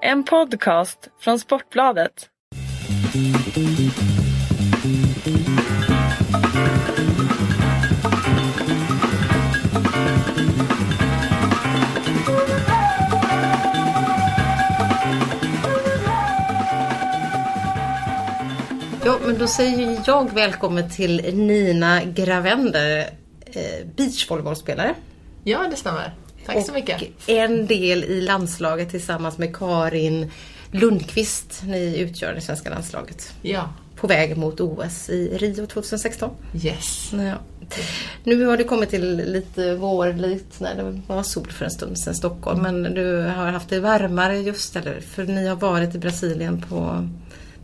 En podcast från Sportbladet. Ja, men då säger jag välkommen till Nina Gravender, eh, beachvolleybollspelare. Ja, det stämmer. Tack så mycket. Och en del i landslaget tillsammans med Karin Lundqvist. Ni utgör det svenska landslaget. Ja. På väg mot OS i Rio 2016. Yes. Ja. Nu har du kommit till lite vårligt, när det var sol för en stund sedan Stockholm. Men du har haft det varmare just eller för ni har varit i Brasilien på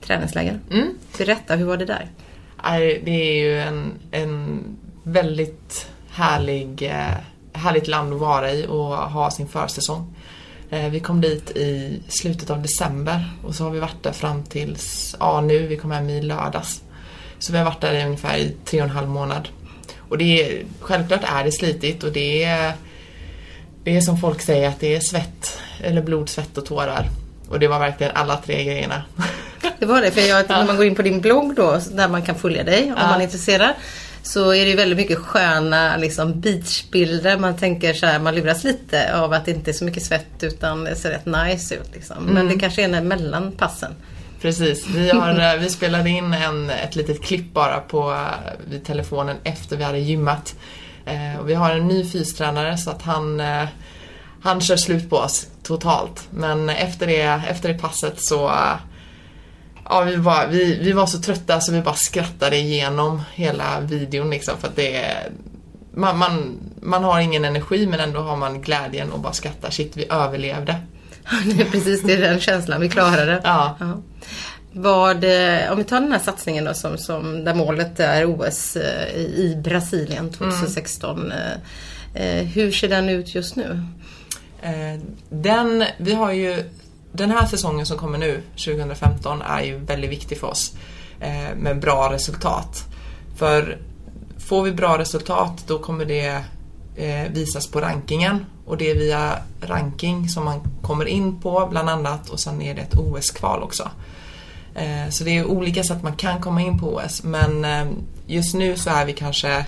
träningsläger. Mm. Berätta, hur var det där? Nej, Det är ju en, en väldigt härlig, eh, härligt land att vara i och ha sin försäsong. Eh, Vi kom dit i slutet av december och så har vi varit där fram tills, ja nu, vi kom hem i lördags. Så vi har varit där i ungefär i tre och en halv månad. Och det är, självklart är det slitigt och det är, det är som folk säger att det är svett, eller blod, svett och tårar. Och det var verkligen alla tre grejerna. Det var det, för jag, när man går in på din blogg då, där man kan följa dig om Ja. man är intresserad. Så är det väldigt mycket sköna liksom, beachbilder. Man tänker så här, man luras lite av att det inte är så mycket svett utan det ser rätt nice ut. Liksom. Men Mm. det kanske är mellan passen. Precis, vi, har, eh, vi spelade in en, ett litet klipp bara på, eh, vid telefonen efter vi hade gymmat. Eh, och vi har en ny fystränare så att han, eh, han kör slut på oss totalt. Men efter det, efter det passet så eh, Ja, vi, var, vi, vi var så trötta så vi bara skrattade igenom hela videon liksom för att det är man, man, man har ingen energi men ändå har man glädjen och bara skrattar. Shit, vi överlevde. det är precis det är den känslan, vi klarade det. Ja. Ja. Vad, eh, om vi tar den här satsningen då som, som där målet är OS eh, i Brasilien 2016. eh, eh, Hur ser den ut just nu? Den, vi har ju, den här säsongen som kommer nu, 2015, är ju väldigt viktig för oss. eh, Med bra resultat. För får vi bra resultat då kommer det eh, visas på rankingen. Och det är via ranking som man kommer in på bland annat och sen är det ett OS-kval också. Eh, Så det är olika sätt man kan komma in på OS men eh, just nu så är vi kanske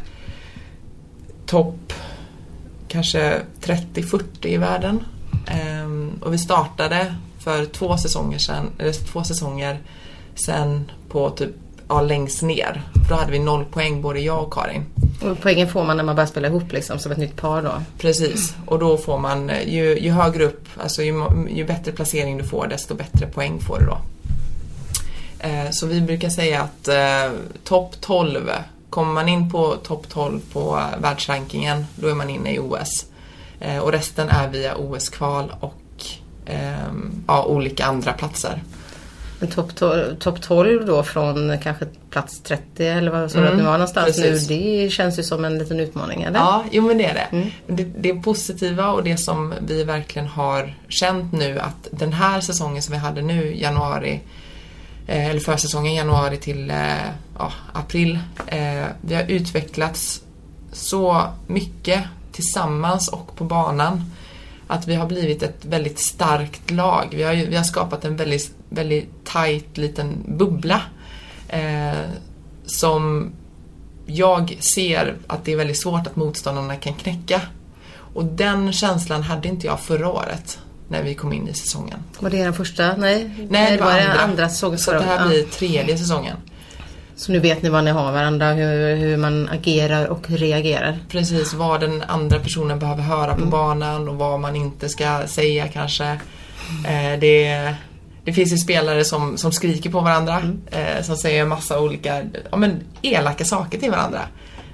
topp kanske 30-40 i världen. Ehm, och vi startade för två säsonger sedan, eller två säsonger sen på typ ja, längst ner. För då hade vi noll poäng både jag och Karin. Och poängen får man när man börjar spela ihop liksom, som ett nytt par då. Precis. Och då får man, ju, ju högre upp, alltså ju, ju bättre placering du får desto bättre poäng får du då. Eh, så vi brukar säga att eh, topp 12, kommer man in på topp 12 på eh, världsrankingen, då är man inne i OS. Eh, och resten är via OS-kval och ehm, ja, olika andra platser. Men topp to- topp 12 då från kanske plats 30 eller vad sa du att Mm, ni var någonstans precis. nu. Det känns ju som en liten utmaning eller? Ja, jo men det är det. Mm. det. Det positiva och det som vi verkligen har känt nu att den här säsongen som vi hade nu, januari, eh, eller försäsongen januari till eh, ja, april. Eh, vi har utvecklats så mycket tillsammans och på banan att vi har blivit ett väldigt starkt lag. Vi har, ju- vi har skapat en väldigt, väldigt tight liten bubbla eh, som jag ser att det är väldigt svårt att motståndarna kan knäcka. Och den känslan hade inte jag förra året när vi kom in i säsongen. Var det den första? Nej, Nej, det var den andra. andra säsongen Så det här blir tredje säsongen. Så nu vet ni vad ni har varandra, hur, hur man agerar och reagerar. Precis vad den andra personen behöver höra på banan och vad man inte ska säga kanske. Eh, det, det finns ju spelare som, som skriker på varandra, eh, som säger massa olika ja, men elaka saker till varandra.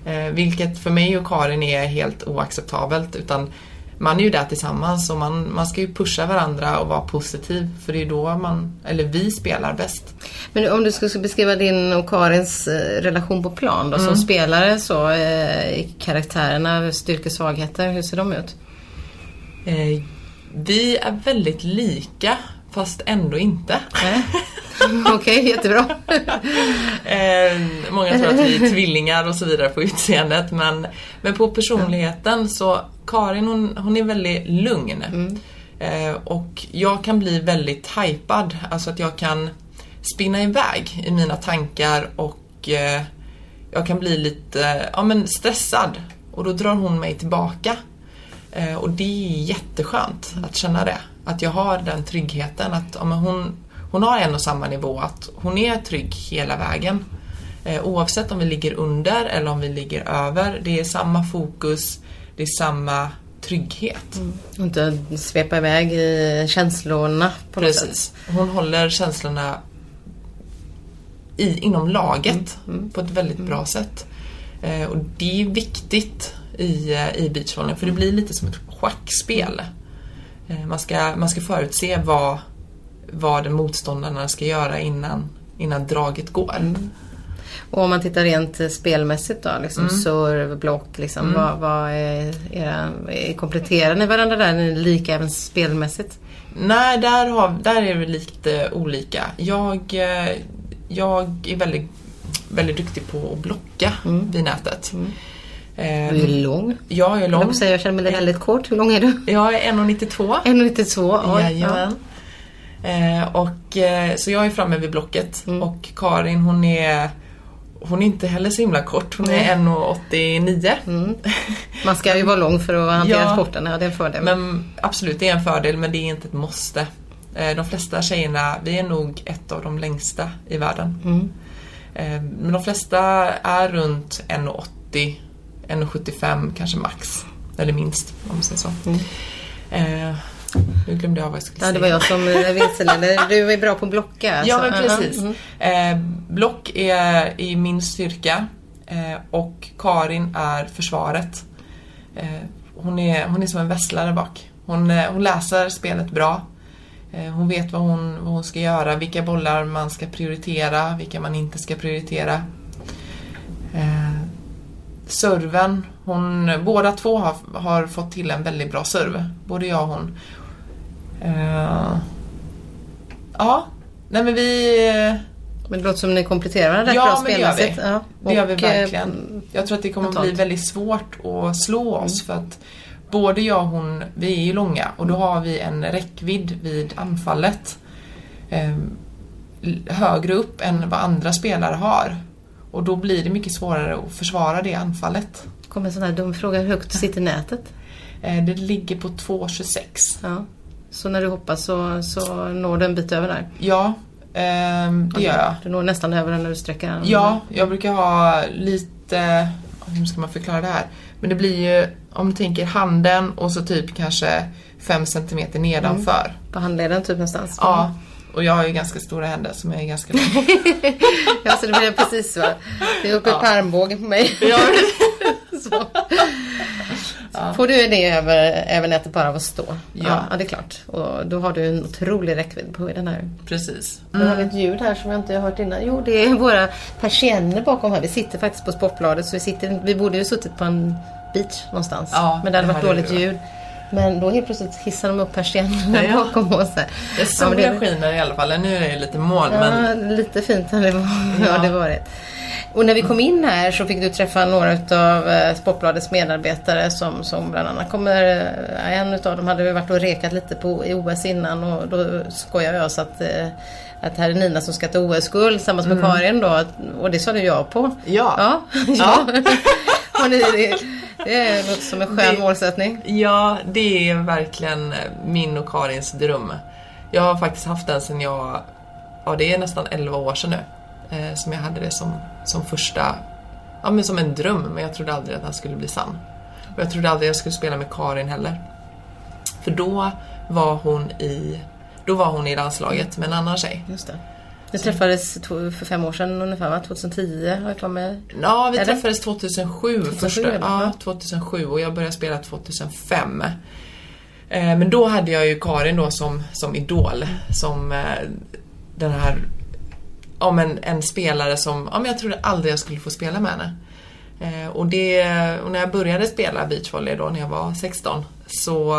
Eh, vilket för mig och Karin är helt oacceptabelt. Utan man är ju där tillsammans och man, man ska ju pusha varandra och vara positiv. För det är då man, eller vi spelar bäst. Men om du skulle beskriva din och Karins eh, relation på plan då, Mm. som spelare så, eh, karaktärerna, styrkor svagheter, hur ser de ut? Eh, vi är väldigt lika fast ändå inte. Okej, jättebra. Eh, många tror att vi är tvillingar och så vidare på utseendet men, men på personligheten så Karin hon, hon är väldigt lugn. Eh, och jag kan bli väldigt hypad, alltså att jag kan spinna iväg i mina tankar och eh, jag kan bli lite ja, men stressad och då drar hon mig tillbaka. Eh, och det är jätteskönt att känna det. Att jag har den tryggheten att ja, men hon, hon har en och samma nivå, att hon är trygg hela vägen. Eh, oavsett om vi ligger under eller om vi ligger över. Det är samma fokus, det är samma trygghet. Mm. Och inte svepa iväg i känslorna på något Precis. sätt. Hon håller känslorna i, inom laget på ett väldigt bra sätt. Eh, och det är viktigt i, eh, i beachvolley för det blir lite som ett schackspel. Eh, man, ska, man ska förutse vad, vad motståndarna ska göra innan, innan draget går. Och om man tittar rent eh, spelmässigt då, liksom Mm. serve, block, liksom, vad, vad är era, är, kompletterar ni varandra där? Är ni lika även spelmässigt? Nej, där, har, där är vi lite olika. Jag, eh, jag är väldigt, väldigt duktig på att blocka vid nätet. Du Eh, är lång. Jag är Jag, lång. på säga, jag känner mig väldigt kort. Hur lång är du? Jag är 1,92. 1,92. Oj, ja. Jajamän. Eh, och, eh, så jag är framme vid blocket Mm. och Karin hon är hon är inte heller så himla kort. Hon är 1,89. Mm. Man ska ju vara lång för att hantera Ja. sporten. Ja, det är en fördel. Men absolut, det är en fördel men det är inte ett måste. Eh, de flesta tjejerna, vi är nog ett av de längsta i världen. Mm. Eh, men de flesta är runt 1,80, 1,75 kanske max. Eller minst, om man säger så. Eh, nu glömde jag vad jag skulle Mm. Ja, det säga. var jag som vilseledde. Du är bra på att blocka. alltså. Ja men precis. mm. Eh, block är i min styrka eh, och Karin är försvaret. Eh, hon, är, hon är som en vesslare bak. Hon, eh, hon läser spelet bra. Eh, hon vet vad hon, vad hon ska göra, vilka bollar man ska prioritera, vilka man inte ska prioritera. Eh, serven, hon, båda två har, har fått till en väldigt bra serv. Både jag och hon. Eh, ja, nej men vi... Men det låter som ni kompletterar varandra Ja, men det gör vi. spelmässigt. Ja. Det gör vi Och, eh, verkligen. Jag tror att det kommer att bli mentalt. väldigt svårt att slå oss för att både jag och hon, vi är ju långa och då har vi en räckvidd vid anfallet eh, högre upp än vad andra spelare har. Och då blir det mycket svårare att försvara det anfallet. kommer en sån här dum fråga. Hur högt sitter nätet? Eh, det ligger på 2,26. Ja. Så när du hoppas så, så når du en bit över där? Ja, ehm, det gör jag. Du når nästan över den när du sträcker den. Ja, jag brukar ha lite, hur ska man förklara det här? Men det blir ju, om du tänker handen och så typ kanske 5 cm nedanför. På handleden typ någonstans? Ja, och jag har ju ganska stora händer som är ganska långa. ja, så det blir precis va. Det är uppe i Ja. armbågen på mig. ja, så. Får du det över, över nätet bara av att stå? Ja. ja. det är klart. Och då har du en otrolig räckvidd på den här. precis. Nu har vi ett ljud här som jag inte har hört innan. Jo, det är våra persienner bakom här. Vi sitter faktiskt på Sportbladet så vi, sitter, vi borde ju suttit på en beach någonstans. Ja, men det hade varit dåligt ljud. Men då helt plötsligt hissar de upp persiennerna Ja. bakom oss. Här. Det Ja, men solen skiner i alla fall. Nu är det lite moln men Ja, lite fint har det, var, Ja. det varit. Och när vi kom in här så fick du träffa några av Sportbladets medarbetare som, som bland annat kommer, eh, en utav dem hade varit och rekat lite på i OS innan och då skojade jag så att, eh, att här är Nina som ska ta OS-guld tillsammans med Karin då och det sa du ja på. Mm. Ja. Ja. Ja. det, det, det låter som en skön Det- målsättning. Ja, det är verkligen min och Karins dröm. Jag har faktiskt haft den sedan jag, ja det är nästan 11 år sedan nu, eh, som jag hade det som, som första, ja men som en dröm, men jag trodde aldrig att den skulle bli sann. Och jag trodde aldrig jag skulle spela med Karin heller. För då var hon i, då var hon i landslaget med en annan tjej. Just det. Vi träffades för fem år sedan ungefär va? 2010 har jag för mig. Ja, vi Eller? träffades 2007, 2007, första, ja. ja, 2007 och jag började spela 2005. Eh, men då hade jag ju Karin då som, som idol, som eh, den här, ja men en spelare som, ja men jag trodde aldrig jag skulle få spela med henne. Eh, och, det, och när jag började spela beachvolley då när jag var 16 så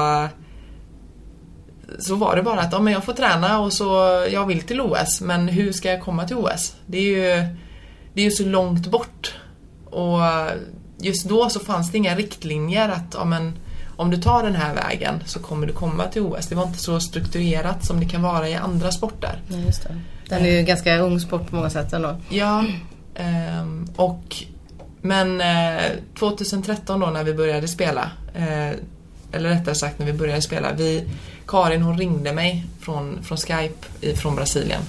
så var det bara att ja, men jag får träna och så jag vill till OS men hur ska jag komma till OS? Det är ju, det är ju så långt bort. Och just då så fanns det inga riktlinjer att ja, men, om du tar den här vägen så kommer du komma till OS. Det var inte så strukturerat som det kan vara i andra sporter. Nej, just det. Den är ju en ganska ung sport på många sätt ändå. Ja, ehm, och men eh, 2013 då när vi började spela, eh, eller rättare sagt när vi började spela, vi, Karin hon ringde mig från, från Skype från Brasilien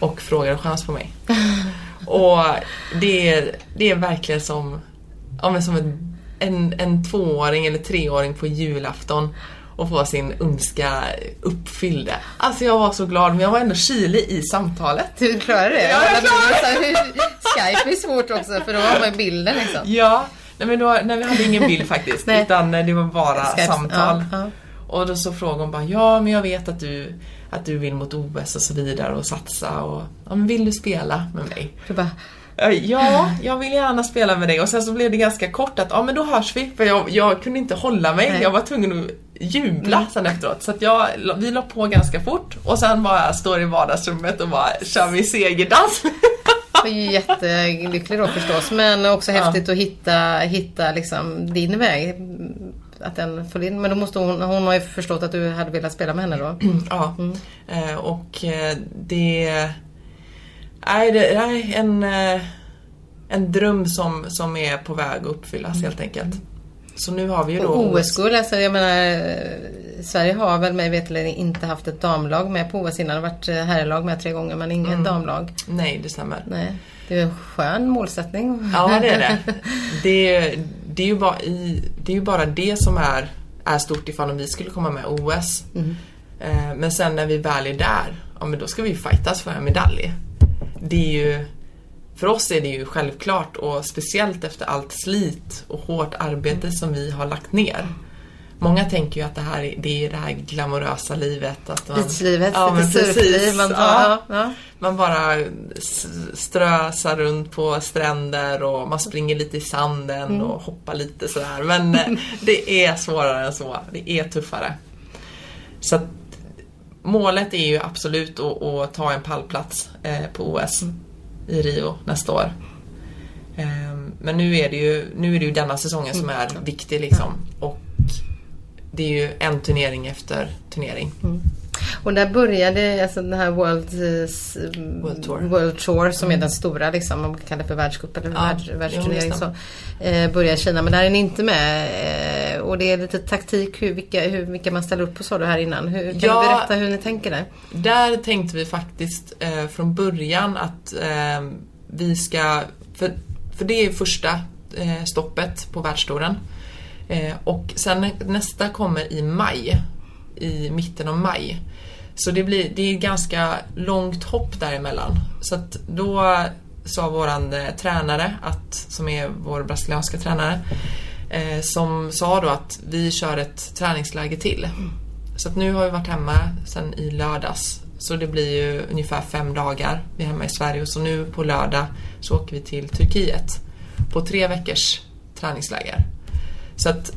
och frågade chans på mig. och det är, det är verkligen som, ja, men som en, en, en tvååring eller treåring på julafton och få sin önskan uppfylld. Alltså jag var så glad men jag var ändå kylig i samtalet. Du klarar det? Ja, jag klarar det! Skype är svårt också för då har man bilden liksom. Ja, nej men då, nej, vi hade ingen bild faktiskt utan det var bara Skype, samtal. ja, ja. Och då så frågade hon bara, ja men jag vet att du, att du vill mot OS och så vidare och satsa och ja, men vill du spela med mig? Du bara, Ja, jag vill gärna spela med dig och sen så blev det ganska kort att ja men då hörs vi för jag, jag kunde inte hålla mig. Nej. Jag var tvungen att jubla sen efteråt. Så att jag, vi la på ganska fort och sen bara står i vardagsrummet och bara kör vi segerdans. jättelycklig då förstås men också Ja. häftigt att hitta, hitta liksom din väg. Att den föll in. Men då måste hon, hon har ju förstått att du hade velat spela med henne då. Ja, eh, och eh, det... Nej, det är en, eh, en dröm som, som är på väg att uppfyllas helt enkelt. Så nu har vi ju då... OS-guld, alltså jag menar eh, Sverige har väl mig veterligen inte haft ett damlag med på OS innan. Det har varit herrlag med tre gånger men inget damlag. Nej, det stämmer. Nej, det är en skön målsättning. Ja, det är det. Det, det, är, ju bara i, det är bara det som är, är stort ifall om vi skulle komma med OS. Eh, Men sen när vi väl är där, ja men då ska vi ju fightas för en medalj. Det är ju, för oss är det ju självklart och speciellt efter allt slit och hårt arbete som vi har lagt ner. Många tänker ju att det här är det, är det här glamorösa livet. Att man, Beachlivet, ja, lite surfliv. Man, ja. ja. Man bara strösar runt på stränder och man springer lite i sanden och hoppar lite sådär. Men eh, det är svårare än så. Det är tuffare. Så att målet är ju absolut att, att ta en pallplats eh, på OS i Rio nästa år. Ehm, Men nu är det ju, nu är det ju denna säsongen som är viktig liksom. Och det är ju en turnering efter turnering. Och där började alltså den här World, eh, s- World Tour. World Tour som är den stora liksom, om man kallar det för världscup eller Ja, världs, världsturnering. så, eh, börjar Kina men där är ni inte med. Eh, och det är lite taktik hur, vilka, hur, vilka man ställer upp på sa du här innan. Hur, kan Ja. du berätta hur ni tänker där? Där tänkte vi faktiskt eh, från början att eh, vi ska, för, för det är första eh, stoppet på världstouren. Eh, och sen nästa kommer i maj, i mitten av maj. Så det, blir, det är ganska långt hopp däremellan. Så att då sa våran eh, tränare, att, som är vår brasilianska tränare, eh, som sa då att vi kör ett träningsläger till. Så att nu har vi varit hemma sen i lördags. Så det blir ju ungefär fem dagar. Vi är hemma i Sverige så nu på lördag så åker vi till Turkiet på tre veckors träningsläger. Så att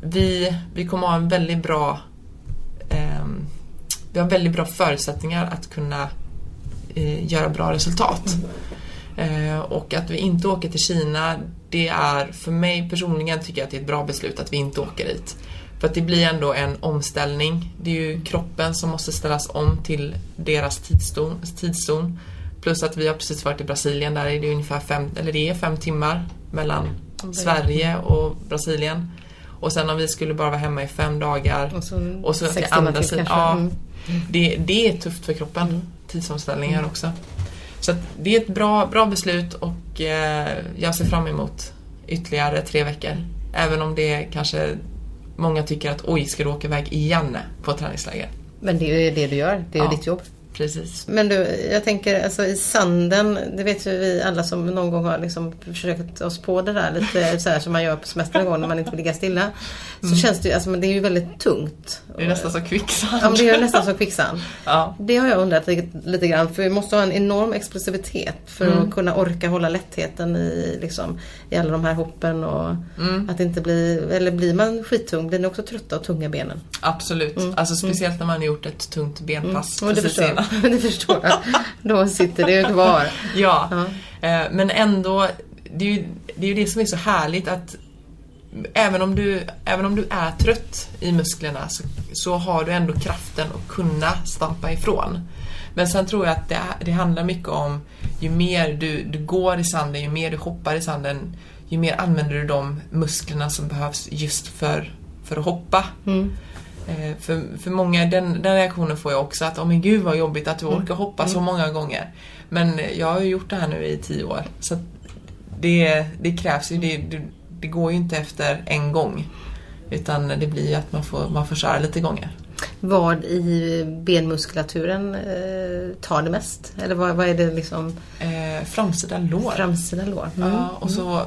vi, vi kommer ha en väldigt bra eh, vi har väldigt bra förutsättningar att kunna eh, göra bra resultat. Eh, och att vi inte åker till Kina, det är för mig personligen tycker jag att det är ett bra beslut att vi inte åker dit. För att det blir ändå en omställning. Det är ju kroppen som måste ställas om till deras tidszon. tidszon. Plus att vi har precis varit i Brasilien, där är det ungefär fem, eller det är fem timmar mellan Sverige och Brasilien. Och sen om vi skulle bara vara hemma i fem dagar Och så, och så sex till andra sidan. Ja, Mm. det, det är tufft för kroppen. Tidsomställningar också. Så det är ett bra, bra beslut och eh, jag ser fram emot ytterligare tre veckor. Även om det kanske många tycker att oj, ska du åka iväg igen på träningsläger? Men det är ju det du gör, det är ju Ja. ditt jobb. Precis. Men du, jag tänker alltså i sanden, det vet ju vi alla som någon gång har liksom försökt oss på det där lite så här som man gör på semestern en gång när man inte vill ligga stilla. Så känns det ju, alltså men det är ju väldigt tungt. Det är nästan som kvicksand. Ja det är nästan som kvicksand. Ja. Det har jag undrat lite, grann för vi måste ha en enorm explosivitet för Mm. att kunna orka hålla lättheten i, liksom, i alla de här hoppen och Mm. att inte bli, eller blir man skittung blir ni också trötta och tunga benen. Absolut. Alltså speciellt när man har gjort ett tungt benpass Mm, precis innan. det förstår jag. Då sitter det kvar. Ja, Ja. Eh, men ändå, det är, ju, det är ju det som är så härligt att även om du, även om du är trött i musklerna så, så har du ändå kraften att kunna stampa ifrån. Men sen tror jag att det, det handlar mycket om ju mer du, du går i sanden, ju mer du hoppar i sanden, ju mer använder du de musklerna som behövs just för, för att hoppa. Mm. Eh, för, för många, den, den reaktionen får jag också att åh men gud vad jobbigt att du Mm. orkar hoppa så många gånger. Men jag har ju gjort det här nu i tio år. Så det, det krävs ju, det, det, det går ju inte efter en gång. Utan det blir ju att man får, man får köra lite gånger. Vad i benmuskulaturen eh, tar det mest? Eller vad, vad är det liksom Eh, framsida lår. framsida lår? Mm. Ja, och så,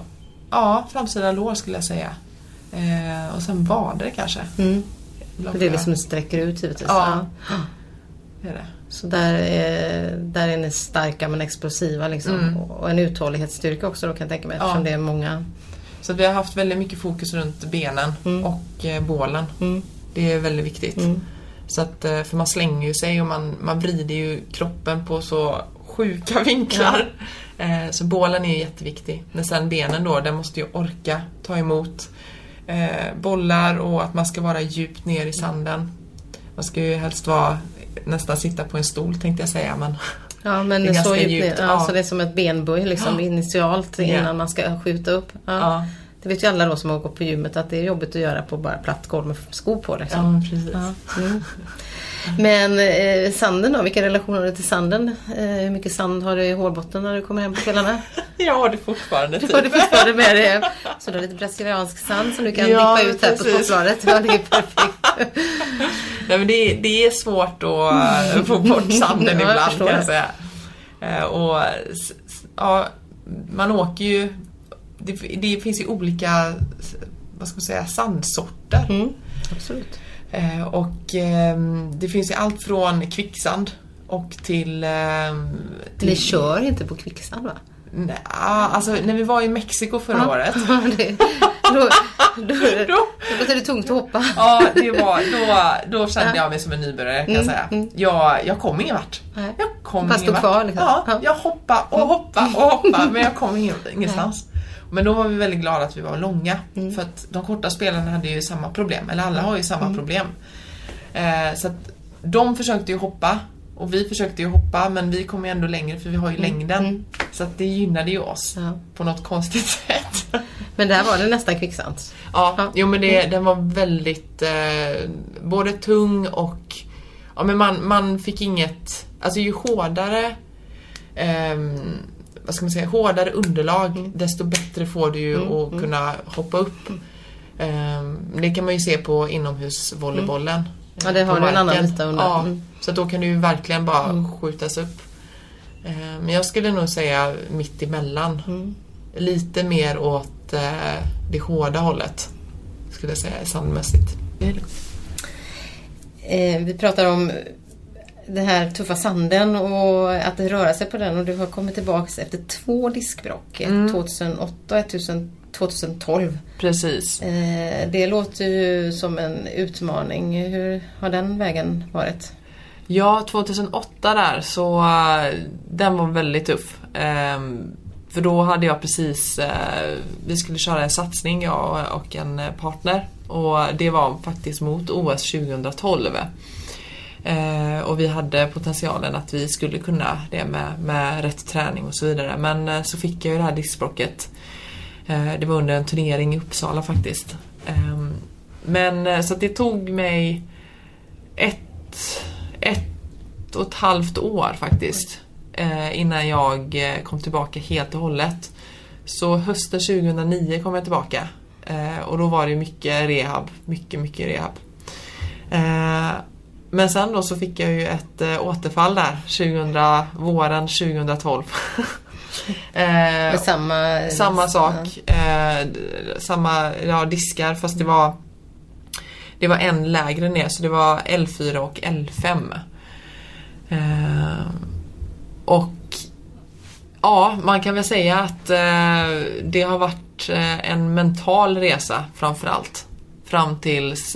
ja, framsida lår skulle jag säga. Eh, och sen vader kanske. Mm. För det är liksom sträcker ut givetvis. Ja. Ja. Det är det. Så där är, där är ni starka men explosiva liksom. Mm. Och en uthållighetsstyrka också då kan jag tänka mig Ja. eftersom det är många. Så vi har haft väldigt mycket fokus runt benen Mm. och eh, bålen. Mm. Det är väldigt viktigt. Mm. Så att, eh, för man slänger ju sig och man, man vrider ju kroppen på så sjuka vinklar. Eh, Så bålen är ju jätteviktig. Men sen benen då, den måste ju orka ta emot eh, bollar och att man ska vara djupt ner i sanden. Man ska ju helst vara nästan sitta på en stol tänkte jag säga men Ja men Det är så djupt, djupt, ja, ja. Så det är som ett benböj liksom Ja. initialt Ja. innan man ska skjuta upp. Ja. ja, Det vet ju alla då som har gått på gymmet att det är jobbigt att göra på bara platt golv med skor på. Liksom. ja precis. Ja. Mm. Men eh, sanden då, vilka relationer har du till sanden? Eh, hur mycket sand har du i hårbotten när du kommer hem på kvällarna? Jag har det fortfarande. Du har det fortfarande med dig. Så du har lite brasiliansk sand som du kan Ja, dippa ut här på precis. toppbladet. Ja, det är perfekt. Nej, men det, är- det är svårt att eh, få bort sanden Ja, jag ibland förstår kan jag säga. Eh, Och ja, man åker ju... Det, det finns ju olika vad ska man säga, sandsorter. Mm, absolut. Eh, Och ehm, det finns ju allt från kvicksand och till... ehm, till Ni kör inte på kvicksand va? Nej, alltså när vi var i Mexiko förra året. Ja, det, då, då, Då, då är det tungt att hoppa. ja, det var, då, då kände jag mig som en nybörjare kan jag Mm, säga. mm. Jag, jag kom ingen vart. Jag kom ingen vart. kvar, liksom. Ja, Ja. jag hoppade och hoppade och hoppade men jag kom ingen, ingenstans. Men då var vi väldigt glada att vi var långa. Mm. För att de korta spelarna hade ju samma problem, eller alla har ju samma Mm. problem. Eh, så att de försökte ju hoppa och vi försökte ju hoppa men vi kom ju ändå längre för vi har ju längden. mm. Så att det gynnade ju oss Ja. på något konstigt sätt. Men där var det nästan kvicksand. Ja, Ja. jo men det, den var väldigt eh, både tung och ja, men man, man fick inget, alltså ju hårdare ehm, vad ska man säga, hårdare underlag desto bättre får du ju Mm, att mm. kunna hoppa upp. Ehm, det kan man ju se på inomhusvolleybollen. Mm. Ja, eh, det har du en annan yta under. Ja, Mm. så då kan du ju verkligen bara Mm. skjutas upp. Ehm, men jag skulle nog säga mitt emellan Mm. lite mer åt eh, det hårda hållet. Skulle jag säga sandmässigt. Eh, vi pratar om den här tuffa sanden och att röra sig på den och du har kommit tillbaks efter två diskbråck. Mm. 2008 och ett 2000 2012. Precis. Eh, det låter ju som en utmaning. Hur har den vägen varit? Ja, 2008 där så eh, den var väldigt tuff. Ehm, för då hade jag precis, eh, vi skulle köra en satsning jag och en partner och det var faktiskt mot OS 2012. Eh, och vi hade potentialen att vi skulle kunna det med, med rätt träning och så vidare. Men eh, så fick jag ju det här diskbråcket. Eh, det var under en turnering i Uppsala faktiskt. Ehm, men eh, så att det tog mig ett, ett och ett halvt år faktiskt. Eh, innan jag eh, kom tillbaka helt och hållet. Så hösten 2009 kom jag tillbaka. Eh, och då var det mycket rehab. Mycket, mycket rehab. Eh, men sen då så fick jag ju ett eh, återfall där 2000, våren 2012. eh, samma... samma sak. Eh, samma ja, diskar fast det var Det var en lägre ner så det var L4 och L5. Eh, och Ja, man kan väl säga att eh, det har varit eh, en mental resa framförallt. Fram tills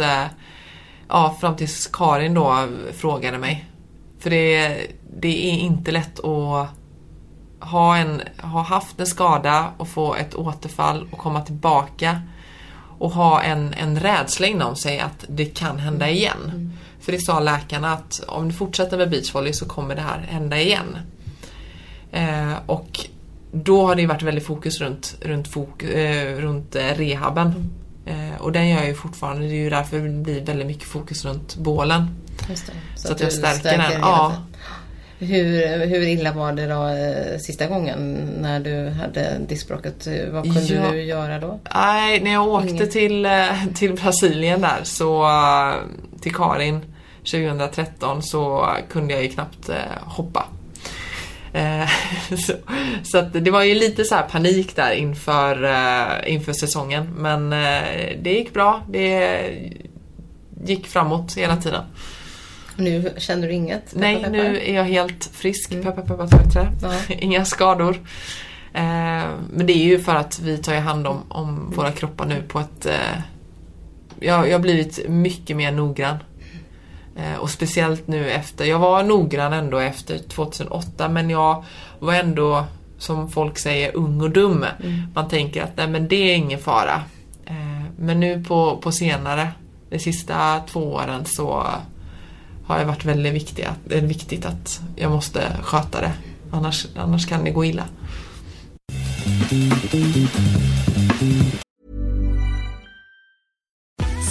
Ja, fram tills Karin då frågade mig. För det, det är inte lätt att ha, en, ha haft en skada och få ett återfall och komma tillbaka och ha en, en rädsla inom sig att det kan hända igen. För det sa läkarna att om du fortsätter med beachvolley så kommer det här hända igen. Eh, och då har det varit väldigt fokus runt, runt, fok, eh, runt eh, rehaben. Eh, och den gör jag ju fortfarande, det är ju därför det blir väldigt mycket fokus runt bålen. Det. Så att jag stärker den, hela ja. Hur, hur illa var det då eh, sista gången när du hade diskbråcket? Vad kunde Ja. du göra då? Nej, när jag åkte till, eh, till Brasilien där så eh, till Karin 2013 så kunde jag ju knappt eh, hoppa. Eh, så så det var ju lite så här panik där inför, eh, inför säsongen men eh, det gick bra. Det gick framåt hela tiden. Nu känner du inget? Peppar, Nej, peppar. nu är jag helt frisk. Peppar, peppar, tar i trä. Ja. Inga skador. Eh, men det är ju för att vi tar ju hand om, om våra kroppar nu på ett... Eh, jag, jag har blivit mycket mer noggrann. Eh, och speciellt nu efter... Jag var noggrann ändå efter 2008 men jag var ändå, som folk säger, ung och dum. Man tänker att nej men det är ingen fara. Eh, men nu på, på senare, de sista två åren så har det varit väldigt viktigt att, viktigt att jag måste sköta det. Annars, annars kan det gå illa.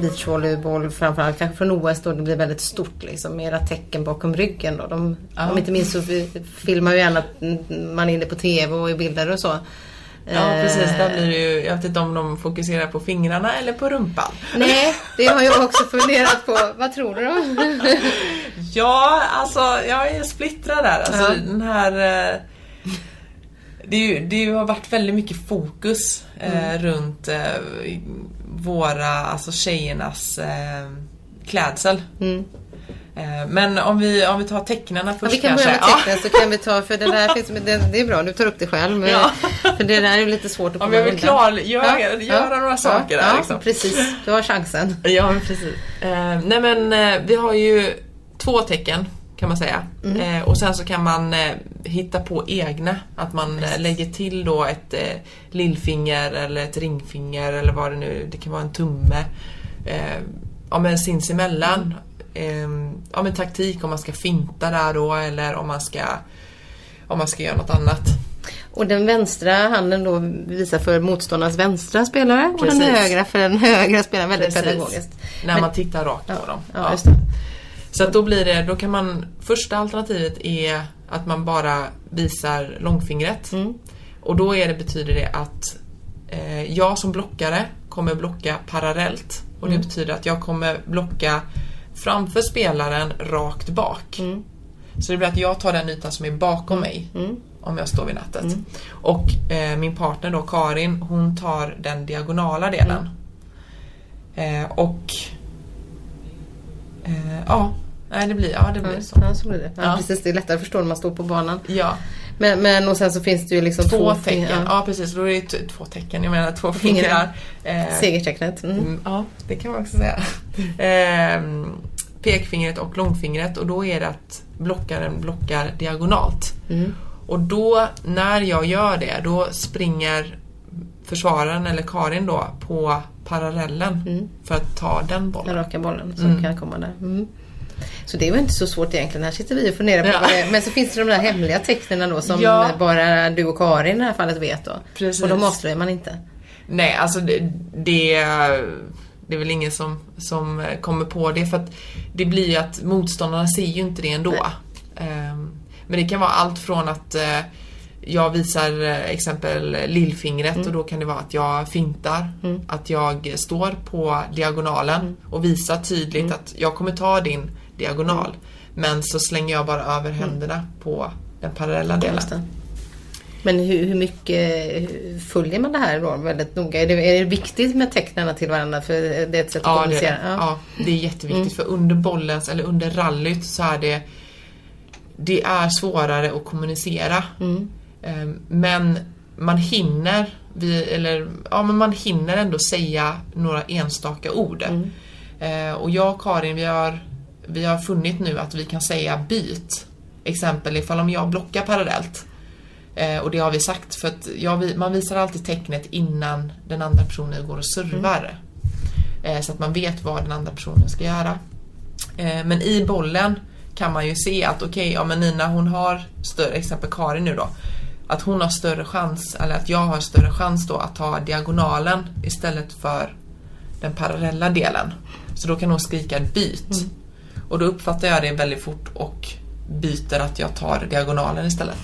beachvolleyboll, framförallt kanske från OS då det blir väldigt stort liksom. Mera tecken bakom ryggen då. De, Om inte minst så fi- filmar ju gärna att man är inne på TV och i bilder och så. Ja Eh, precis, där blir det ju, jag vet inte om de fokuserar på fingrarna eller på rumpan. Nej, det har jag också funderat på. Vad tror du då? Ja, alltså jag är splittrad där. Alltså Ja. den här... eh, Det, är ju, det har varit väldigt mycket fokus eh, Mm. runt eh, våra, alltså tjejernas eh, klädsel. Eh, men om vi, om vi tar tecknarna Mm. Ja, först vi kan börja med tecknen så kan vi ta, för det där finns, det, det är bra, du tar upp det själv. Men, Ja. För det där är ju lite svårt att Om jag vill undan. klargöra- göra några saker ja, där, Ja, liksom. precis. Du har chansen. Ja, precis. Eh, nej men eh, vi har ju två tecken kan man säga. Mm. Eh, och sen så kan man eh, hitta på egna. Att man eh, lägger till då ett eh, lillfinger eller ett ringfinger eller vad det nu Det kan vara en tumme. Eh, ja men sinsemellan. Eh, ja men taktik om man ska finta där då eller om man ska om man ska göra något annat. Och den vänstra handen då visar för motståndarens vänstra spelare och den Precis. högra för den högra spelaren. Väldigt Precis. pedagogiskt. När Men- man tittar rakt på dem. Ja, just det. Så att då blir det, då kan man, första alternativet är att man bara visar långfingret. Mm. Och då är det, betyder det att eh, jag som blockare kommer blocka parallellt. Och Mm. det betyder att jag kommer blocka framför spelaren rakt bak. Mm. Så det blir att jag tar den ytan som är bakom mig. Om jag står vid nätet. Och eh, min partner då, Karin, hon tar den diagonala delen. Eh, och eh, ja, nej, det blir, ja, det blir så. Ja, så blir det. Ja, Ja. Precis, det är lättare att förstå när man står på banan. Ja, Men, men och sen så finns det ju liksom två två tecken. fingrar. Ja, precis. Då är det två tecken, jag menar två Fingrar. fingrar. Eh, Segertecknet. Mm. Mm, ja, det kan man också säga. Ehm, pekfingret och långfingret och då är det att blockaren blockar diagonalt. Mm. Och då, när jag gör det, då springer försvararen, eller Karin då, på parallellen Mm. för att ta den Den bollen. raka bollen som Mm. kan komma där. Mm. Så det är väl inte så svårt egentligen. Här sitter vi och funderar på Ja. det. Men så finns det de där hemliga tecknen då som Ja. bara du och Karin i det här fallet vet då. Precis. Och de avslöjar man inte. Nej, alltså det, det, det är väl ingen som, som kommer på det för att det blir ju att motståndarna ser ju inte det ändå. Ehm, Men det kan vara allt från att eh, jag visar eh, exempel lillfingret och då kan det vara att jag fintar, att jag står på diagonalen och visar tydligt att jag kommer ta din diagonal. Men så slänger jag bara över händerna på den parallella delen. Det. Men hur, hur mycket hur följer man det här då väldigt noga? Är det, är det viktigt med tecknen till varandra? För det är ett sätt att Ja, det, kommunicera? är det. ja, det är jätteviktigt för under bollens, eller under rallyt så är det Det är svårare att kommunicera. Ehm, Men man hinner, vi, eller, ja, men man hinner ändå säga några enstaka ord. Eh, och jag och Karin, vi har, vi har funnit nu att vi kan säga byt. Exempel ifall om jag blockar parallellt. Eh, och det har vi sagt för att jag, man visar alltid tecknet innan den andra personen går och servar. Eh, så att man vet vad den andra personen ska göra. Men i bollen kan man ju se att okej, ja men Nina hon har större, exempel Karin nu då, att hon har större chans, eller att jag har större chans då att ta diagonalen istället för den parallella delen. Så då kan hon skrika byt. Och då uppfattar jag det väldigt fort och byter att jag tar diagonalen istället.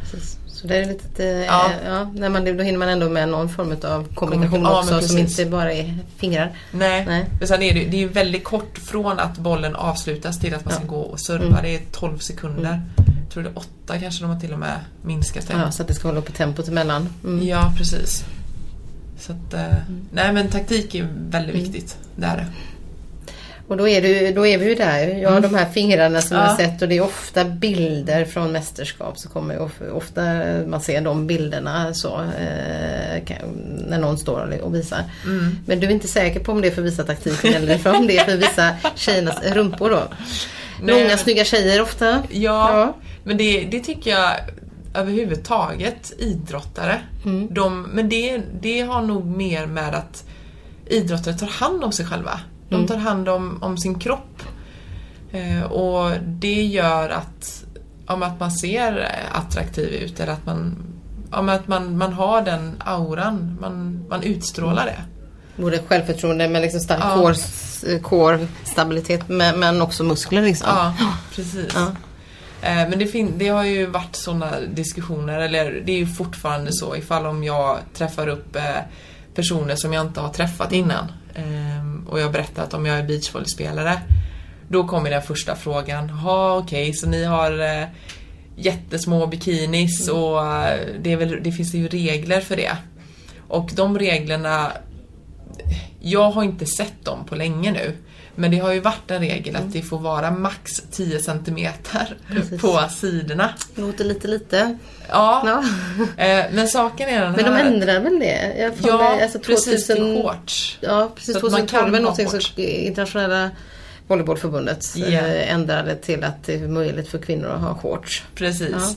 Precis. Så det är lite, eh, Ja. ja. när man, då hinner man ändå med någon form av kommunikation Ja, också som inte bara är fingrar. Nej, Nej. Men sen är det, det är väldigt kort från att bollen avslutas till att man ska gå och serva. Mm. Det är 12 sekunder. Jag tror det är 8 kanske de har till och med minskat det. Ja, så att det ska hålla uppe tempot emellan. Mm. Ja, precis. Så att, eh, Nej men taktik är väldigt viktigt. Det är det. Och då är, det, då är vi ju där. ju. Ja, de här fingrarna som Mm. Ja. jag har sett och det är ofta bilder från mästerskap. Så kommer ofta man ser de bilderna så eh, när någon står och visar. Mm. Men du är inte säker på om det är för att visa taktiken eller för om det är för att visa tjejernas rumpor då? Nej, Långa snygga tjejer ofta. Ja, Ja. Men det, det tycker jag överhuvudtaget idrottare. Mm. De, men det, det har nog mer med att idrottare tar hand om sig själva. De Mm. tar hand om, om sin kropp. Eh, och det gör att, om att man ser eh, attraktiv ut eller att man, om att man, man har den auran, man, man utstrålar det. Både självförtroende med liksom stark Ja. core- core-stabilitet men, men också muskler liksom. Ja, precis. Ja. Eh, Men det, det har ju varit sådana diskussioner, eller det är ju fortfarande så ifall om jag träffar upp eh, personer som jag inte har träffat innan eh, och jag berättar att om jag är beachvolleyspelare då kommer den första frågan. Ja, okej, så ni har eh, jättesmå bikinis och eh, det, väl, det finns ju regler för det. Och de reglerna jag har inte sett dem på länge nu. Men det har ju varit en regel att det får vara max 10 centimeter Precis. på sidorna. Låter lite lite. Ja, Ja. eh, men saken är den Men de här... ändrar väl det? Ja, mig, alltså precis till 2000 shorts. Ja, precis. Så att man 2012 kan är någonting som internationella volleybollförbundet Ja. eh, ändrade till att det är möjligt för kvinnor att ha shorts. Precis.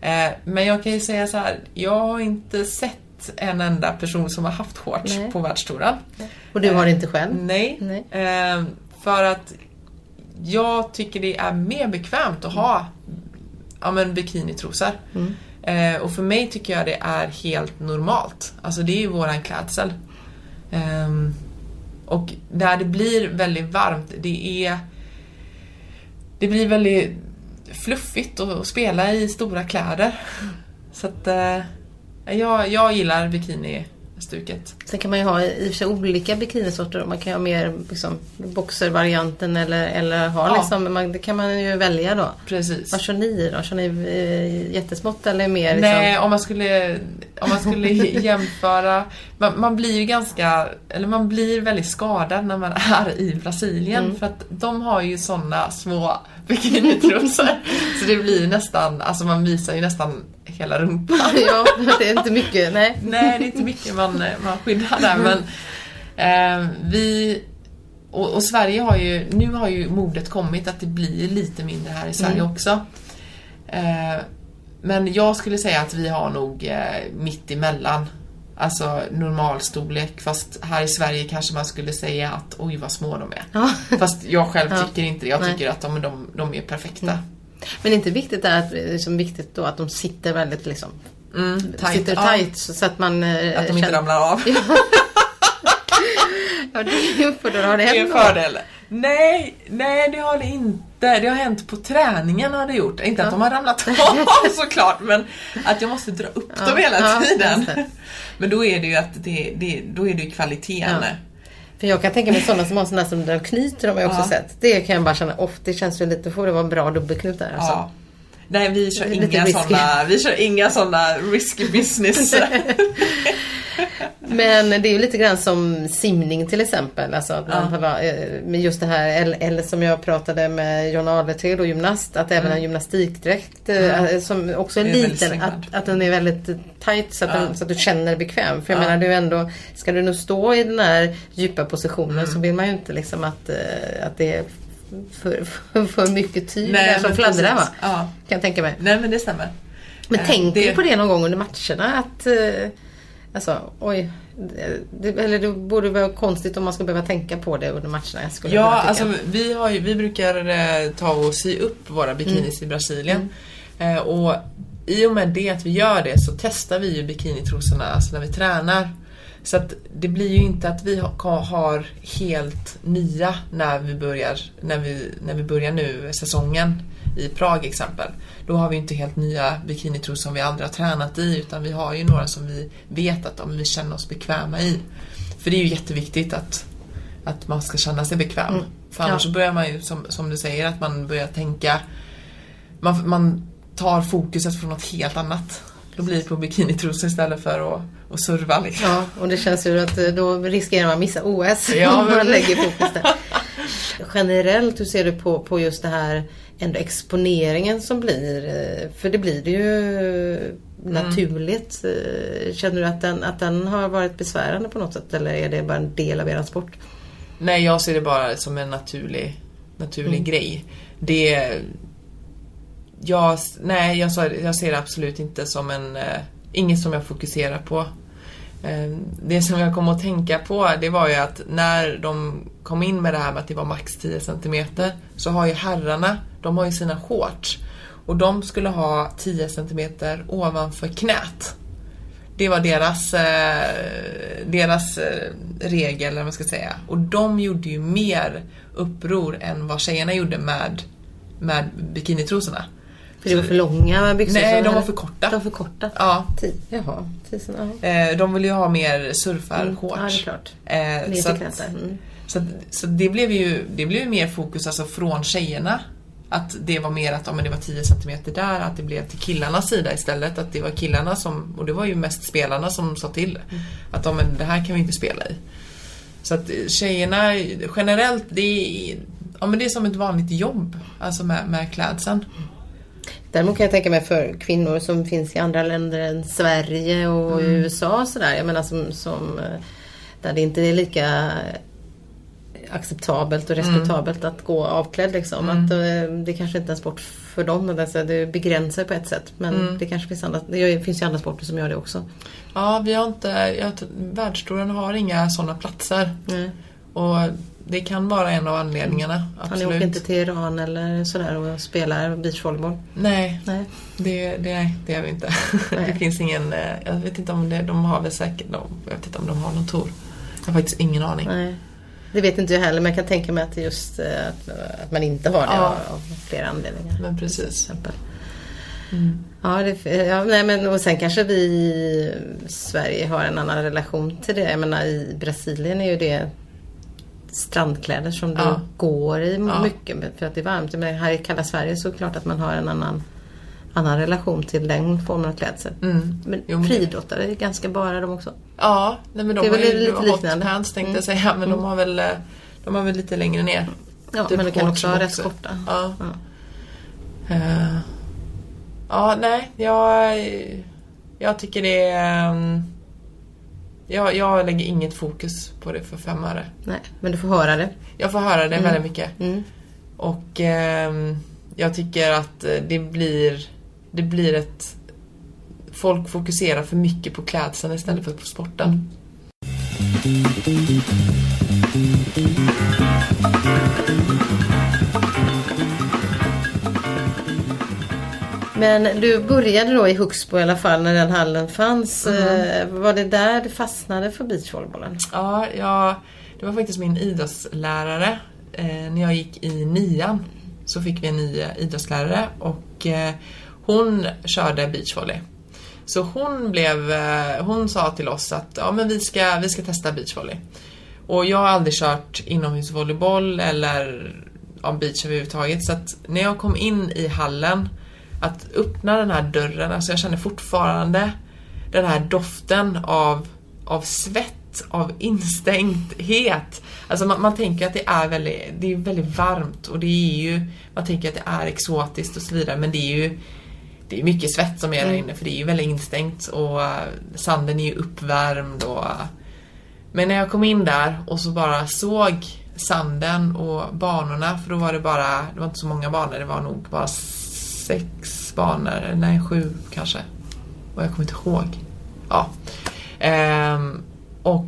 Eh, men jag kan ju säga så här, jag har inte sett en enda person som har haft shorts Nej. på världstouren. Och du har det inte själv? Nej. Nej. Eh, för att jag tycker det är mer bekvämt att ha ja, men bikinitrosor. Mm. Eh, och för mig tycker jag det är helt normalt. Alltså det är ju våran klädsel. Ehm, och där det blir väldigt varmt, det är det blir väldigt fluffigt att spela i stora kläder. Så att eh, jag, jag gillar bikinistuket. Sen kan man ju ha i och för sig olika bikinisorter. Man kan ha mer liksom, boxervarianten eller, eller ha Ja. liksom, man, det kan man ju välja då. Precis. Vad kör ni då? Kör ni eh, jättesmått eller mer? Liksom? Nej, om man skulle, om man skulle jämföra. Man, man blir ju ganska, eller man blir väldigt skadad när man är i Brasilien Mm. för att de har ju såna små bikinitrosor. så det blir nästan, alltså man visar ju nästan hela rumpan. ja, det är inte mycket. Nej. Nej, det är inte mycket man, man skyddar där men eh, vi och, och Sverige har ju, nu har ju modet kommit att det blir lite mindre här i Sverige också. Eh, men jag skulle säga att vi har nog eh, mitt emellan. Alltså normalstorlek fast här i Sverige kanske man skulle säga att oj vad små de är. Ja. Fast jag själv Ja. tycker inte det. Jag Nej. tycker att de, de, de är perfekta. Men inte viktigt är att, liksom viktigt då att de sitter väldigt liksom Mm, tight. Sitter Ja, tight så så att man eh, att de inte känner- ramlar av. Ja, det är ju för då har det är en fördel. Nej, nej det har det inte. Det har hänt på träningen har det gjort. Inte att de har ramlat av såklart men att jag måste dra upp Ja, dem hela ja, tiden. Men då är det ju att det, det, då är det kvaliteten. Ja. För jag kan tänka mig sådana som har sådana som de knyter, de har jag också Ja. sett. Det kan jag bara känna, off, det känns ju lite, får det vara en bra dubbelknut där alltså. Ja. Nej vi kör inga risky. sådana, vi kör inga sådana risky business. Men det är ju lite grann som simning till exempel. Alltså att man Ja. vara, eh, med just det här, eller, eller som jag pratade med John Aletred och gymnast, att även en gymnastikdräkt eh, som också är, Mm. Är liten, att, att den är väldigt tight så att, Ja. den, så att du känner dig bekväm. För jag Ja. menar, du ändå, ska du nu stå i den här djupa positionen Mm. så vill man ju inte liksom att, eh, att det är för, för, för mycket tyg där som fladdrar va? Ja. Kan jag tänka mig. Nej men det stämmer. Men Eh, tänker det- du på det någon gång under matcherna? Att, alltså, oj. Det, eller det borde vara konstigt om man ska behöva tänka på det under matcherna. Skulle jag Ja, kunna tycka. alltså vi, har ju, vi brukar eh, ta och sy upp våra bikinis i Brasilien. Eh, och i och med det att vi gör det så testar vi ju bikinitrosorna alltså när vi tränar. Så att det blir ju inte att vi ha, har helt nya när vi börjar, när vi, när vi börjar nu säsongen i Prag exempel. Då har vi inte helt nya bikinitrosor som vi aldrig har tränat i utan vi har ju några som vi vet att de, vi känner oss bekväma i. För det är ju jätteviktigt att, att man ska känna sig bekväm. För annars Ja. börjar man ju, som, som du säger, att man börjar tänka man, man tar fokuset från något helt annat. Då blir det på bikinitrosor istället för att, att serva liksom. Ja, och det känns ju att eh, då riskerar man att missa OS Ja, om man men- lägger fokus där. Generellt, hur ser du på, på just det här ändå exponeringen som blir? eh, För det blir det ju naturligt. Eh, Känner du att den, att den har varit besvärande på något sätt eller är det bara en del av er sport? Nej, jag ser det bara som en naturlig, naturlig Mm. grej. Det... Jag, nej, jag, jag ser det absolut inte som en... Eh, inget som jag fokuserar på. Eh, det som jag kom att tänka på, det var ju att när de kom in med det här med att det var max 10 cm så har ju herrarna, de har ju sina shorts. Och de skulle ha 10 cm ovanför knät. Det var deras, eh, deras eh, regel, eller vad man ska säga. Och de gjorde ju mer uppror än vad tjejerna gjorde med, med bikinitrosorna. För det var för långa byxor? Nej, de var för korta. De var för korta? Ja, Jaha, tisen, eh, de ville ju ha mer Mm, Ja, det är surfarshorts. klart. Eh, så att-. Mm. Så, att- så det blev ju det blev mer fokus alltså från tjejerna. Att det var mer att ja, men det var 10 cm där, att det blev till killarnas sida istället. Att det var killarna som, och det var ju mest spelarna som sa till. Att ja, men det här kan vi inte spela i. Så att eh, tjejerna generellt, det är, ja, men det är som ett vanligt jobb. Alltså med, med klädseln. Däremot kan jag tänka mig för kvinnor som finns i andra länder än Sverige och Mm. USA och sådär. Jag menar som, som eh, där det inte är lika acceptabelt och Mm. respektabelt att gå avklädd liksom. Att eh, det kanske inte är en sport för dem. Alltså, det begränsar på ett sätt. Men Mm. det kanske finns andra, det finns ju andra sporter som gör det också. Ja, vi har inte, jag, världstouren har inga sådana platser. Och det kan vara en av anledningarna. Han Absolut. åker inte till Iran eller sådär och spelar beachvolleyboll. Nej, Nej. Det, det, det gör vi inte. Nej. Det finns ingen, eh, jag vet inte om det, de har väl säkert, de, jag vet inte om de har någon tour. Jag har faktiskt ingen aning. Nej. Det vet inte jag heller men jag kan tänka mig att det just eh, att, att man inte har det Ja. av, flera anledningar. Men precis. Mm. Ja, det, ja nej, men, och sen kanske vi i Sverige har en annan relation till det. Jag menar i Brasilien är ju det strandkläder som du Ja. går i mycket för att det är varmt. Men här i kalla Sverige så är det klart att man har en annan, annan relation till den formen av klädsel. Mm. Men Jo, friidrottare är ganska bara de också. Ja, nej, men de Det är har väl ju lite liknande. pants tänkte Mm. jag säga, men de har väl eh, de har väl lite längre ner. Ja, Typ men det kan också ha rätt korta. Ja. Ja. Eh, ja, nej, jag, jag tycker det är... ehm, jag, jag lägger inget fokus på det för fem öre. Nej, men du får höra det. Jag får höra det Mm. väldigt mycket. Mm. Och ehm, jag tycker att eh, det blir, det blir ett folk fokuserar för mycket på klädseln istället för på sporten. Men du började då i Huxbo i alla fall när den hallen fanns. Eh, Var det där du fastnade för beachvolleybollen? Ja, jag, det var faktiskt min idrottslärare. Eh, när jag gick i nian så fick vi en ny idrottslärare och eh, hon körde beachvolley. Så hon, blev, eh, hon sa till oss att ja, men vi, ska, vi ska testa beachvolley. Och jag har aldrig kört inomhusvolleyboll eller ja, beach överhuvudtaget. Så att när jag kom in i hallen, att öppna den här dörren, alltså jag känner fortfarande den här doften av, av svett, av instängdhet. Alltså man, man tänker att det är väldigt, det är väldigt varmt och det är ju, man tänker att det är exotiskt och så vidare men det är ju det är mycket svett som är där inne för det är ju väldigt instängt och eh, sanden är ju uppvärmd och men när jag kom in där och så bara såg sanden och banorna, för då var det bara, det var inte så många banor, det var nog bara sex banor, nej sju kanske. Och jag kommer inte ihåg. Ja. Ehm, och,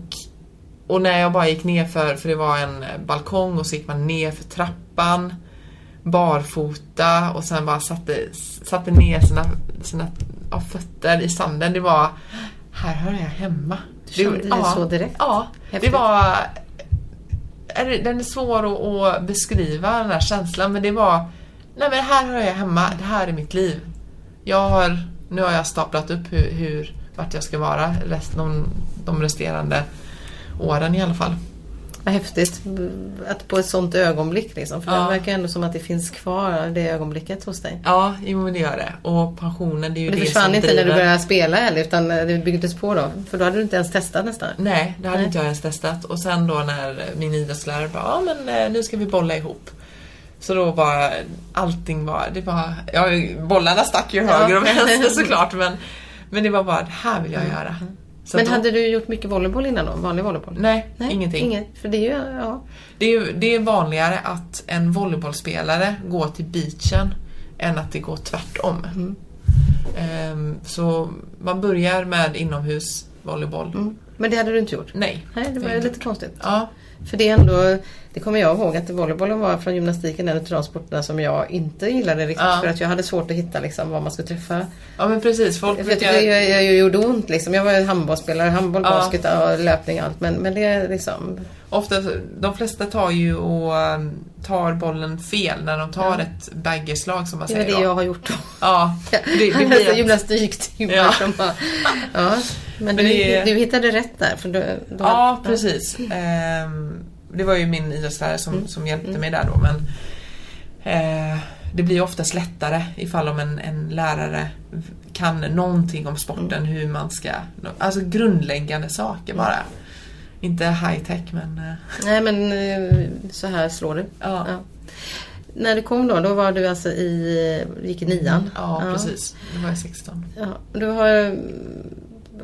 och när jag bara gick ner för, för det var en balkong och så gick man ner för trappan barfota och sen bara satte, satte ner sina, sina ja, fötter i sanden. Det var, här hör jag hemma. Du kände det så direkt? Ja, det Häftigt. var... är det- Den är svår att, att beskriva den här känslan men det var... Nej men här hör jag hemma, det här är mitt liv. Jag har, nu har jag staplat upp hur, hur vart jag ska vara resten, de, de resterande åren i alla fall. Vad häftigt att på ett sånt ögonblick liksom. För Ja. det verkar ändå som att det finns kvar det ögonblicket hos dig. Ja, jo men det gör det. Och pensionen, det är ju Det det, försvann som inte när du driver. började spela heller utan det byggdes på då. För då hade du inte ens testat nästan. Nej, det hade Nej. inte jag ens testat. Och sen då när min idrottslärare bara, ja men eh, nu ska vi bolla ihop. Så då var allting var, det var, ja bollarna stack ju höger och vänster såklart men, men det var bara, det här vill jag göra. Men då, hade du gjort mycket volleyboll innan då? Vanlig volleyboll? Nej, ingenting. Inget, för det är ju, ja. Det, är, ju- det är vanligare att en volleybollspelare går till beachen än att det går tvärtom. Mm. Ehm, så man börjar med inomhus volleyboll. Mm. Men det hade du inte gjort? Nej. Nej, det var lite konstigt. Ja, För det är ändå, det kommer jag ihåg att volleybollen var från gymnastiken en av de sporterna som jag inte gillade riktigt. Ja. För att jag hade svårt att hitta liksom vad man skulle träffa. ja men precis. Folk För jag det jag, jag gjorde ont liksom. Jag var handbollsspelare, handboll, Ja. basket, löpning allt. Men, men det är liksom... Ofta, de flesta tar ju och um, tar bollen fel när de tar ett baggerslag som man Det var säger det då. jag har gjort då. Ja, det, det blir att, gymnastiktimmar Ja. som bara, ja. Men, du, det är- du hittade rätt där. För du, Ja, precis. Ehm, det var ju min idrottslärare som, Mm. som hjälpte mig där då men eh, det blir oftast lättare ifall om en, en lärare kan någonting om sporten, Mm. hur man ska... Alltså grundläggande saker bara. Inte high tech men... eh, Nej men eh, så här slår du. Ja. Ja. När du kom då, då var du alltså i, gick i nian? Ja, precis. Då var jag 16. Ja, du har,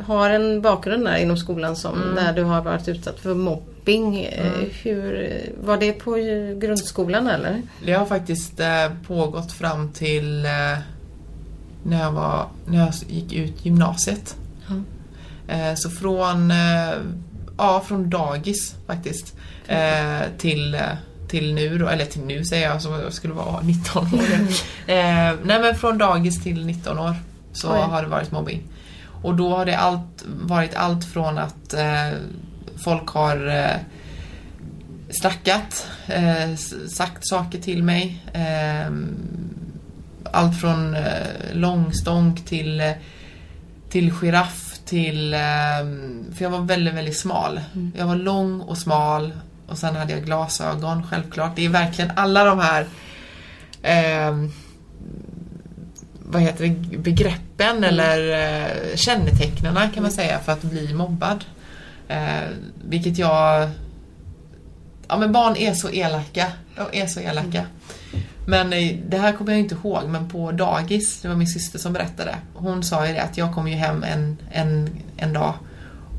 har en bakgrund där inom skolan som, Mm. där du har varit utsatt för mobbing. Eh, Hur, var det på grundskolan eller? Det har faktiskt pågått fram till när, jag var, när jag gick ut gymnasiet. Eh, så från, ja, från dagis faktiskt eh, till, till nu då, eller till nu säger jag som jag skulle vara 19 år. eh, nej men från dagis till 19 år så Oj. har det varit mobbing. Och då har det allt, varit allt från att eh, folk har eh, snackat, eh, sagt saker till mig. Eh, allt från eh, långstånk till, till giraff till... Eh, för jag var väldigt, väldigt smal. Jag var lång och smal och sen hade jag glasögon, självklart. Det är verkligen alla de här eh, vad heter det, begreppen eller eh, kännetecknarna kan man säga för att bli mobbad. Eh, vilket jag... Ja men barn är så elaka. De är så elaka. Men det här kommer jag inte ihåg men på dagis, det var min syster som berättade. Hon sa ju det att jag kom ju hem en, en, en dag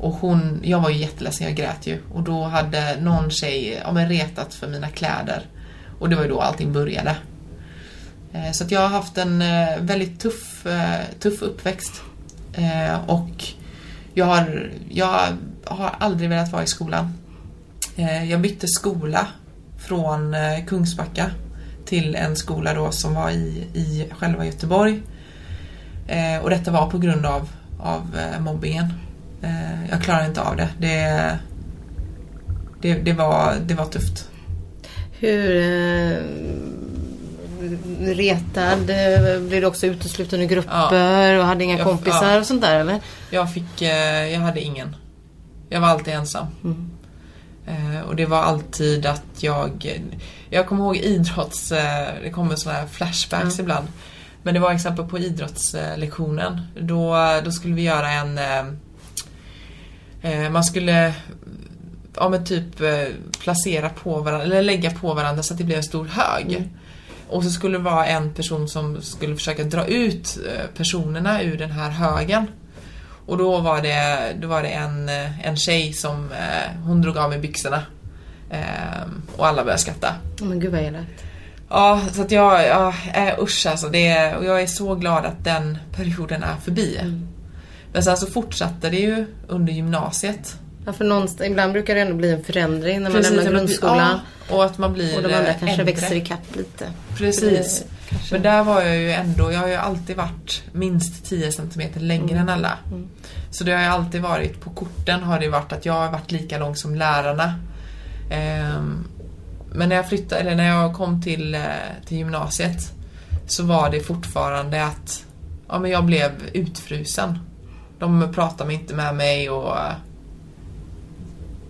och hon, jag var ju jätteledsen, jag grät ju. Och då hade någon tjej ja, men retat för mina kläder. Och det var ju då allting började. Eh, så att jag har haft en eh, väldigt tuff, eh, tuff uppväxt. Och jag har, jag har aldrig velat vara i skolan. Jag bytte skola från Kungsbacka till en skola då som var i, i själva Göteborg. Eh, och detta var på grund av, av eh, mobbingen. Eh, jag klarade inte av det. Det, det, det, var, det var tufft. Hur eh, retad? eh, Blev du också utesluten ur grupper och hade inga Jag- kompisar ja. och sånt där eller? Jag fick, eh, jag hade ingen. Jag var alltid ensam. Eh, och det var alltid att jag, jag kommer ihåg idrotts, eh, det kommer sådana här flashbacks ibland. Men det var exempel på idrottslektionen. Då, då skulle vi göra en, eh, eh, man skulle ja men typ eh, placera på varandra, eller lägga på varandra så att det blev en stor hög. Och så skulle det vara en person som skulle försöka dra ut personerna ur den här högen. Och då var det, då var det en, en tjej som, eh, hon drog av mig byxorna. Ehm, och alla började skratta. Men gud vad elakt. Ja, så att jag, ja, äh, usch alltså. Det, och jag är så glad att den perioden är förbi. Men sen så fortsatte det ju under gymnasiet. Ja, för någonstans, ibland brukar det ändå bli en förändring när man Precis, lämnar grundskolan. Ja, och att man blir och de andra eh, kanske äldre. växer ikapp lite. Precis. Det kanske- Men där var jag ju ändå, jag har ju alltid varit minst 10 cm längre Mm. än alla. Så det har ju alltid varit, på korten har det varit att jag har varit lika lång som lärarna. Ehm, men när jag flyttade, eller när jag kom till, eh, till gymnasiet så var det fortfarande att ja, men jag blev utfrusen. De pratade inte med mig och eh,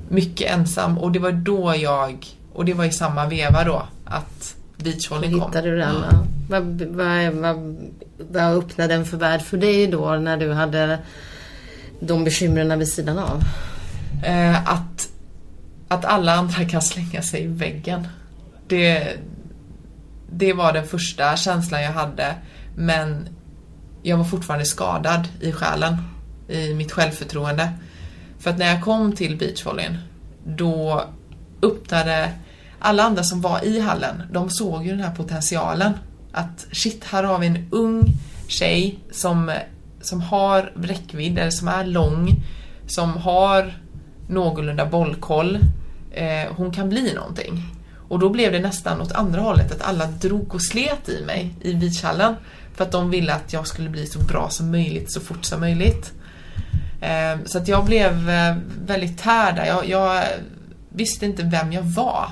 mycket ensam och det var då jag, och det var i samma veva då, att beachvolley kom. Hittade du den? Ja. Vad, vad, vad, vad öppnade den för värld för dig då när du hade de bekymren vid sidan av? Eh, att, att alla andra kan slänga sig i väggen. Det, det var den första känslan jag hade. Men jag var fortfarande skadad i själen. I mitt självförtroende. För att när jag kom till beachvolleyn då öppnade alla andra som var i hallen, de såg ju den här potentialen. Att shit, här har vi en ung tjej som, som har räckvidd, eller som är lång, som har någorlunda bollkoll. Eh, hon kan bli någonting. Och då blev det nästan åt andra hållet, att alla drog och slet i mig i beachhallen. För att de ville att jag skulle bli så bra som möjligt, så fort som möjligt. Eh, så att jag blev eh, väldigt tär där. Jag, jag visste inte vem jag var.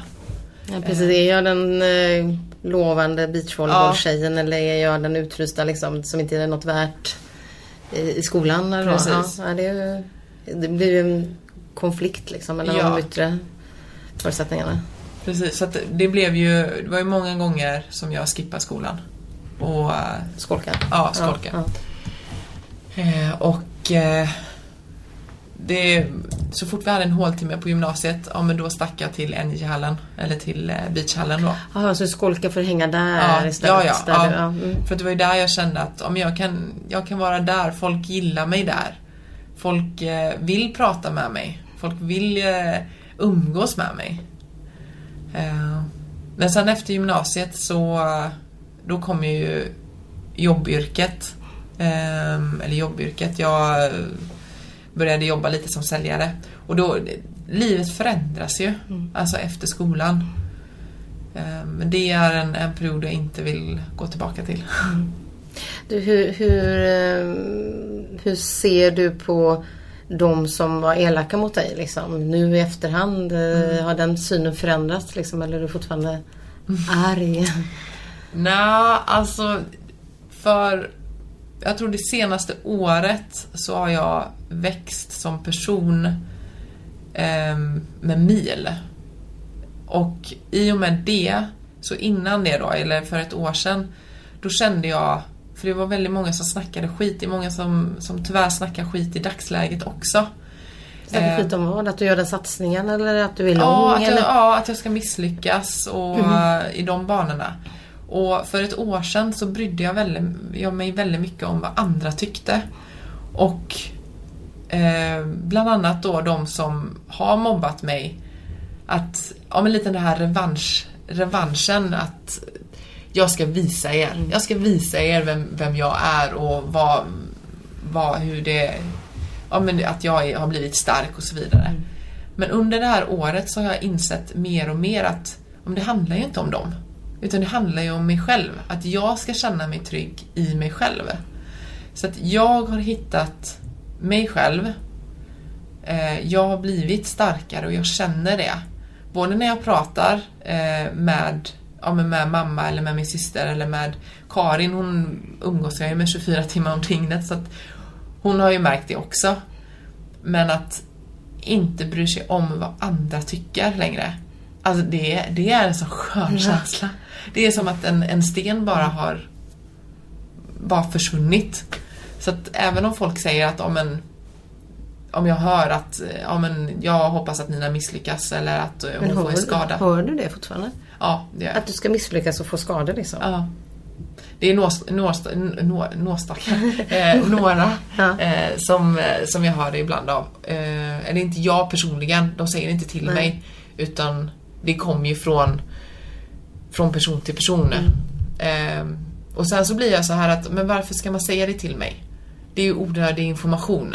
Ja, precis. Är jag den eh, lovande beachvolleybolltjejen eller är jag den utrusta liksom, som inte är något värt i, skolan? Eller? Precis. Ja, det, är det blir ju en konflikt liksom mellan Ja. de yttre förutsättningarna. Precis, så att det blev ju, det var ju många gånger som jag skippade skolan. Och eh, Skolka. ja, skolka. Ja, Eh, och eh, det, så fort vi hade en håltimme på gymnasiet, ja men då stack jag till NJ-hallen, eller till beachhallen då. ja. Jaha, så skolka för att hänga där Ja, istället? ja, ja, ja. du- ja. Mm. För det var ju där jag kände att om jag, kan, jag kan vara där, folk gillar mig där. Folk eh, vill prata med mig. Folk vill umgås med mig. Eh, men sen efter gymnasiet så då kom ju jobbyrket. Eh, eller jobbyrket. Jag började jobba lite som säljare. Och då, livet förändras ju. Alltså efter skolan. Eh, Men det är en, en period jag inte vill gå tillbaka till. Du, hur, hur, hur ser du på de som var elaka mot dig? Liksom? Nu i efterhand, eh, Mm. har den synen förändrats liksom, eller är du fortfarande arg? Nej, alltså för jag tror det senaste året så har jag växt som person ehm, med mil. Och i och med det, så innan det då, eller för ett år sedan, då kände jag, för det var väldigt många som snackade skit, det är många som, som tyvärr snackar skit i dagsläget också. Snackar Eh, skit om vad? Att du gör den satsningen eller att du är lång? Ja att, jag, ja, att jag ska misslyckas och, i de banorna. Och för ett år sedan så brydde jag, väldigt, jag mig väldigt mycket om vad andra tyckte. Och eh, bland annat då de som har mobbat mig. Att, ja men lite den här revansch, revanschen att jag ska visa er. Jag ska visa er vem, vem jag är och vad, vad, hur det, ja, men att jag är, har blivit stark och så vidare. Men under det här året så har jag insett mer och mer att om det handlar ju inte om dem. Utan det handlar ju om mig själv. Att jag ska känna mig trygg i mig själv. Så att jag har hittat mig själv. Eh, jag har blivit starkare och jag känner det. Både när jag pratar eh, med, ja, med mamma eller med min syster eller med Karin. Hon umgås jag ju med 24 timmar om dygnet. Så att hon har ju märkt det också. Men att inte bry sig om vad andra tycker längre. Alltså det, det är en så skön känsla. Det är som att en, en sten bara har bara försvunnit. Så att även om folk säger att om, en, om jag hör att ja, men jag hoppas att Nina misslyckas eller att hon Men får en skada. hör du det fortfarande? Ja, det jag. Att du ska misslyckas och få skador liksom? Ja. Det är nås- nås- n- nå- nåstakar, eh, några Ja. eh, som, eh, som jag hör det ibland av. Eh, eller inte jag personligen, de säger inte till Nej. mig. Utan det kommer ju från, från person till person. Mm. Eh, och sen så blir jag så här att, men varför ska man säga det till mig? Det är ju onödig information.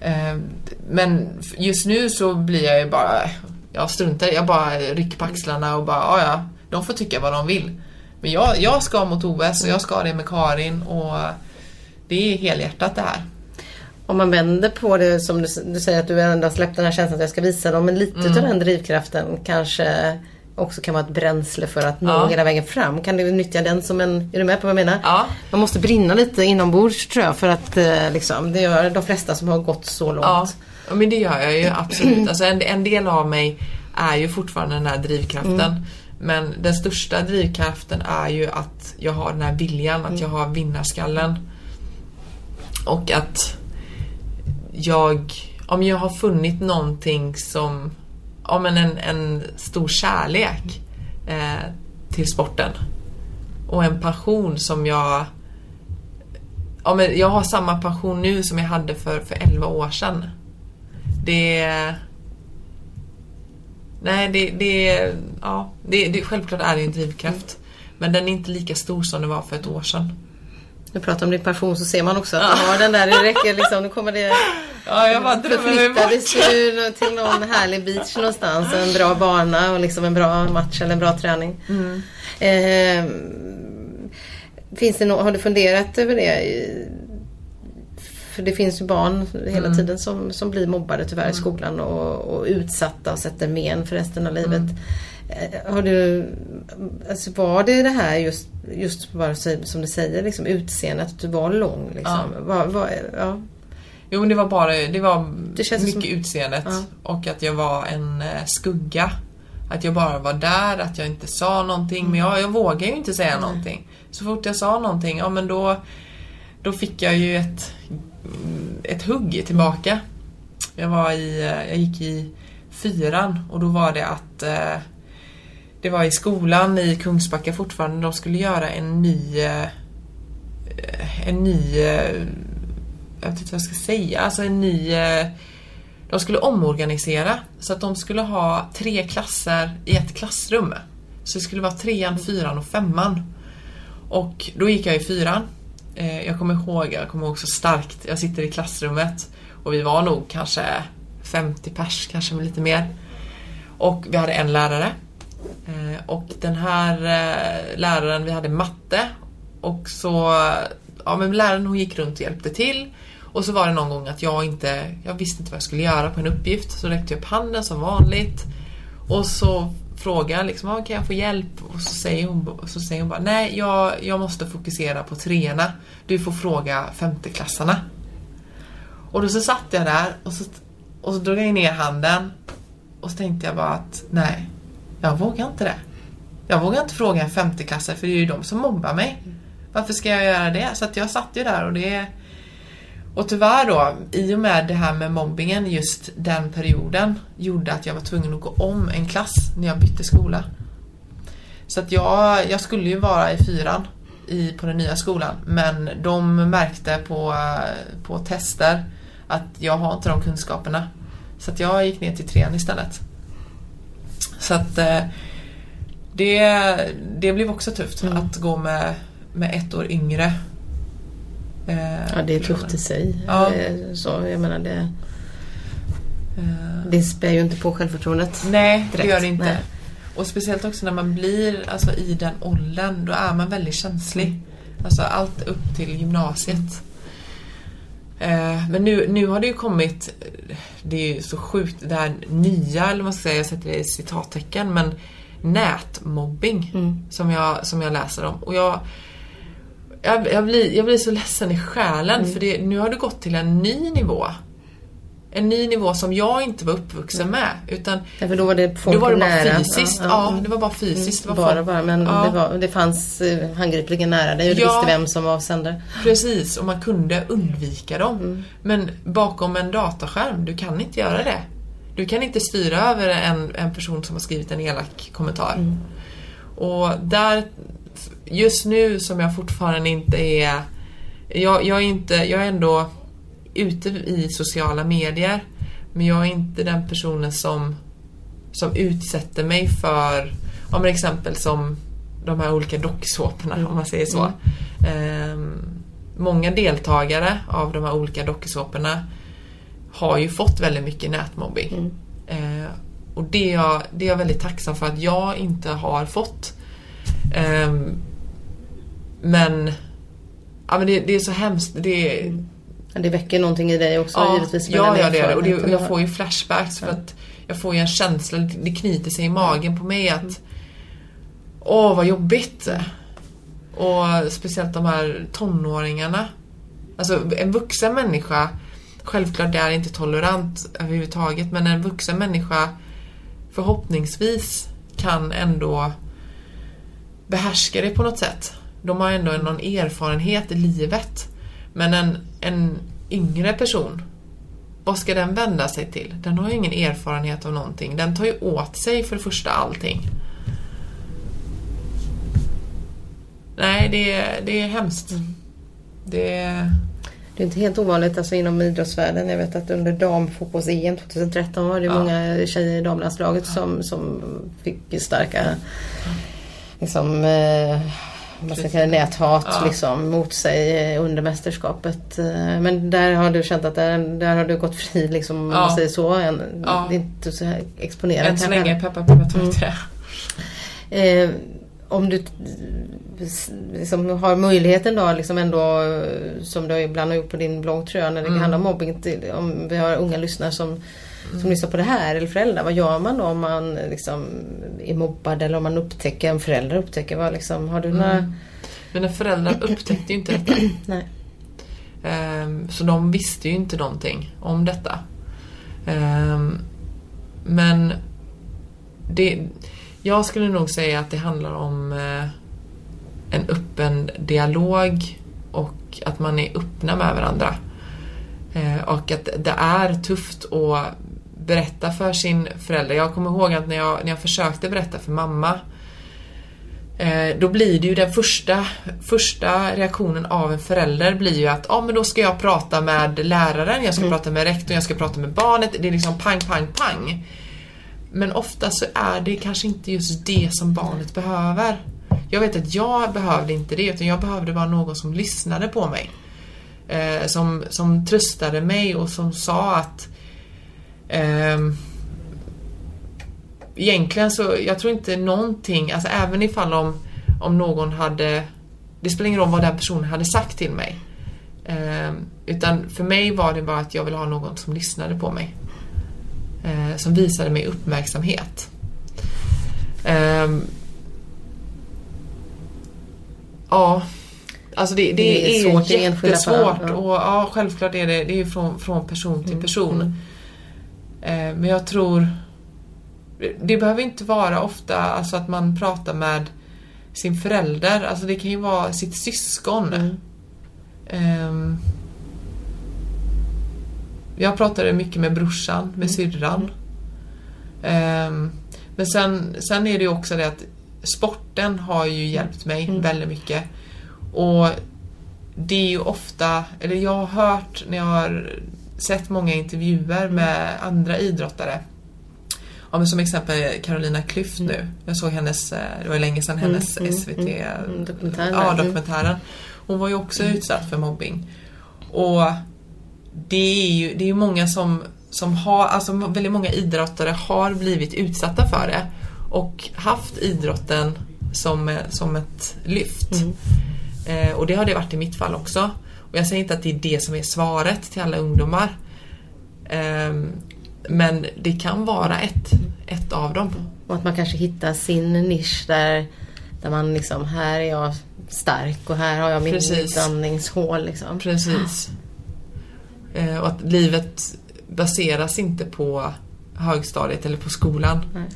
Eh, men just nu så blir jag ju bara, jag struntar jag bara rycker på axlarna och bara, "Ja, ja, de får tycka vad de vill. Men jag, jag ska mot OS och jag ska det med Karin och det är helhjärtat det här. Om man vänder på det som du, du säger att du ändå har släppt den här känslan att jag ska visa dem. Men lite Mm. av den drivkraften kanske också kan vara ett bränsle för att nå Ja. hela vägen fram. Kan du nyttja den som en... Är du med på vad jag menar? Ja. Man måste brinna lite inombords tror jag för att eh, liksom, det gör de flesta som har gått så långt. Ja, ja, men det gör jag ju absolut. Alltså en, en del av mig är ju fortfarande den här drivkraften. Men den största drivkraften är ju att jag har den här viljan, att jag har vinnarskallen. Och att jag, om jag har funnit någonting som, ja men en, en stor kärlek eh, till sporten. Och en passion som jag Ja, men jag har samma passion nu som jag hade för, för 11 år sedan. Det... Nej, det... det ja, det, det, självklart är det en drivkraft. Men den är inte lika stor som det var för ett år sedan. Du pratar om din passion så ser man också att du har den där. Det räcker liksom. Nu kommer det... Ja, jag bara. Förflyttades du till någon härlig beach någonstans. En bra bana och liksom en bra match eller en bra träning. Mm. Eh, finns det no- har du funderat över det? För det finns ju barn hela Mm. tiden som, som blir mobbade tyvärr i skolan och, och utsatta och sätter men för resten av livet. Mm. Eh, Har du, alltså var det det här just, just bara som du säger, liksom utseendet, att du var lång? Liksom. Ja. Var, var, ja. Jo, det var bara det var Det mycket som- utseendet. Ja. Och att jag var en eh, skugga. Att jag bara var där, att jag inte sa någonting. Men jag, jag vågade ju inte säga någonting. Så fort jag sa någonting, ja men då, då fick jag ju ett, ett hugg tillbaka. Jag, var i, eh, jag gick i fyran och då var det att eh, det var i skolan i Kungsbacka fortfarande. De skulle göra en ny eh, en ny eh, jag vet inte vad jag ska säga, alltså en ny de skulle omorganisera så att de skulle ha tre klasser i ett klassrum. Så det skulle vara trean, fyran och femman. Och då gick jag i fyran. Eh, Jag kommer ihåg, jag kommer ihåg så starkt, jag sitter i klassrummet och vi var nog kanske 50 pers, kanske med lite mer. Och vi hade en lärare. Eh, Och den här eh, läraren, vi hade matte. Och så, ja men läraren hon gick runt och hjälpte till. Och så var det någon gång att jag inte, jag visste inte vad jag skulle göra på en uppgift. Så räckte jag upp handen som vanligt. Och så frågade jag liksom, ah, kan jag få hjälp? Och så säger hon, så säger hon bara, nej jag, jag måste fokusera på treorna. Du får fråga femteklassarna. Och då så satt jag där och så, och så drog jag ner handen. Och så tänkte jag bara att, nej, jag vågar inte det. Jag vågar inte fråga en femteklassare för det är ju de som mobbar mig. Varför ska jag göra det? Så att jag satt ju där och det... Och tyvärr då, i och med det här med mobbingen just den perioden gjorde att jag var tvungen att gå om en klass när jag bytte skola. Så att jag, jag skulle ju vara i fyran i, på den nya skolan men de märkte på, på tester att jag har inte de kunskaperna. Så att jag gick ner till trean istället. Så att eh, det, det blev också tufft att gå med, med ett år yngre Ja, det är tufft i sig. Ja. Eh, Så, jag menar det, Eh, det spär ju inte på självförtroendet. Nej, det direkt. gör det inte. Nej. Och speciellt också när man blir alltså, i den åldern, då är man väldigt känslig. Alltså allt upp till gymnasiet. Eh, men nu, nu har det ju kommit, eh, det är ju så sjukt, det här nya, eller vad man ska säga, jag sätter det i citattecken, men nätmobbing Mm. som, jag, som jag läser om. Och jag, jag, jag, blir, jag blir så ledsen i själen Mm. för det, nu har det gått till en ny nivå. En ny nivå som jag inte var uppvuxen med. Utan Därför då var det folk då var det bara nära. fysiskt. Ja, det var bara fysiskt. Det var bara, folk- bara, men Ja. det, var, det fanns eh, handgripligen nära dig och du Ja. visste vem som var avsändare. Precis, och man kunde undvika dem. Mm. Men bakom en dataskärm, du kan inte göra det. Du kan inte styra över en, en person som har skrivit en elak kommentar. Mm. Och där, just nu som jag fortfarande inte är... Jag, jag är inte, jag är ändå ute i sociala medier. Men jag är inte den personen som, som utsätter mig för, om exempel som de här olika dokusåporna om man säger så. Ehm, många deltagare av de här olika dokusåporna har ju fått väldigt mycket nätmobbing. Eh, och det är, jag, det är jag väldigt tacksam för att jag inte har fått. Ehm, men ja, men det, det är så hemskt. Det är, Ja, Det väcker någonting i dig också ja, givetvis. ja, ja, det gör det. Och, det, och erfarenheten jag får ju flashbacks för att jag får ju en känsla, det knyter sig i magen på mig att Åh, vad jobbigt! Och speciellt de här tonåringarna. Alltså en vuxen människa, självklart det är inte tolerant överhuvudtaget, men en vuxen människa förhoppningsvis kan ändå behärska det på något sätt. De har ändå någon erfarenhet i livet. Men en, en yngre person, vad ska den vända sig till? Den har ju ingen erfarenhet av någonting. Den tar ju åt sig för det första allting. Nej, det, är- det är hemskt. Det är... Det är inte helt ovanligt alltså, inom idrottsvärlden. Jag vet att under damfotbolls-EM 2013 var det Ja. många tjejer i damlandslaget som, som fick starka liksom, eh, vad ska säga, näthat Ja. liksom, mot sig eh, under mästerskapet. Eh, Men där har du känt att där, där har du gått fri liksom, om Ja. man säger så. En, Ja. Det är inte så exponerat Än så kanske. länge, peppar peppar tar Mm. Eh, om du liksom, har möjligheten då liksom ändå som du ibland har gjort på din blogg tror jag när det Mm. handlar om mobbing. Om vi har unga lyssnare som, som lyssnar på det här eller föräldrar. Vad gör man då om man liksom är mobbad eller om man upptäcker, en förälder upptäcker vad liksom, har du några... Mm. Mina föräldrar upptäckte ju inte detta. Nej. Ehm, Så de visste ju inte någonting om detta. Ehm, Men det, jag skulle nog säga att det handlar om eh, en öppen dialog och att man är öppna med varandra. Eh, Och att det är tufft att berätta för sin förälder. Jag kommer ihåg att när jag, när jag försökte berätta för mamma Eh, då blir det ju den första, första reaktionen av en förälder blir ju att ja men då ska jag prata med läraren, jag ska prata med rektorn, jag ska prata med barnet. Det är liksom pang, pang, pang. Men ofta så är det kanske inte just det som barnet behöver. Jag vet att jag behövde inte det, utan jag behövde bara någon som lyssnade på mig. Eh, som, som tröstade mig och som sa att ehm, egentligen så, jag tror inte någonting, alltså även ifall om, om någon hade, det spelar ingen roll vad den personen hade sagt till mig. Eh, utan för mig var det bara att jag ville ha någon som lyssnade på mig. Eh, som visade mig uppmärksamhet. Ehm, ja, alltså det, det, Det är är, svårt jättesvårt. Och ja, självklart är det, det är från, från person till person. Eh, men jag tror det behöver inte vara ofta alltså att man pratar med sin förälder. Alltså det kan ju vara sitt syskon. Mm. Ehm, jag pratade mycket med brorsan, med syrran. Ehm, men sen, sen är det ju också det att sporten har ju hjälpt mig väldigt mycket. Och det är ju ofta, eller jag har hört när jag har sett många intervjuer med andra idrottare Ja, men som exempel Carolina Klüft nu. Jag såg hennes, eh, det var ju länge sedan, hennes mm, SVT... mm, dokumentären Ja, dokumentären. Hon var ju också utsatt för mobbing. Och det är ju det är många som, som har, alltså väldigt många idrottare har blivit utsatta för det och haft idrotten som, som ett lyft. Eh, och det har det varit i mitt fall också. Och jag säger inte att det är det som är svaret till alla ungdomar. Ehm, men det kan vara ett, ett av dem. Och att man kanske hittar sin nisch där, där man liksom, här är jag stark och här har jag Precis. mitt andningshål. Liksom. Precis. Eh, och att livet baseras inte på högstadiet eller på skolan. Nej.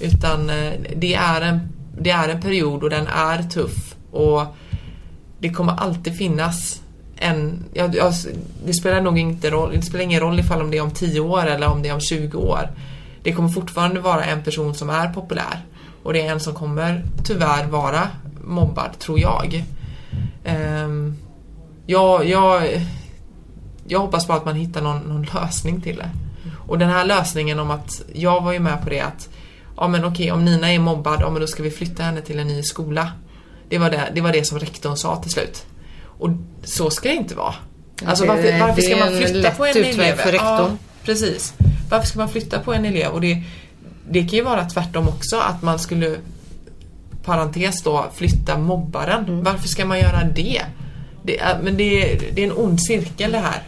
Utan eh, det är, en, det är en period och den är tuff. Och det kommer alltid finnas en... Ja, ja, det spelar nog inte roll, det spelar ingen roll ifall om det är om 10 år eller om det är om 20 år. Det kommer fortfarande vara en person som är populär. Och det är en som kommer tyvärr vara mobbad, tror jag. Ehm, um, jag, jag, jag hoppas bara att man hittar någon, någon lösning till det. Och den här lösningen om att, jag var ju med på det att ja men okej om Nina är mobbad, ja men då ska vi flytta henne till en ny skola. Det var det, det, var det som rektorn sa till slut. Och så ska det inte vara. Alltså varför, varför ska man flytta på en elev? för rektorn. Ja, precis. Varför ska man flytta på en elev? Och det, det kan ju vara tvärtom också, att man skulle parentes då, flytta mobbaren. Mm. Varför ska man göra det? det men det, det är en ond cirkel det här.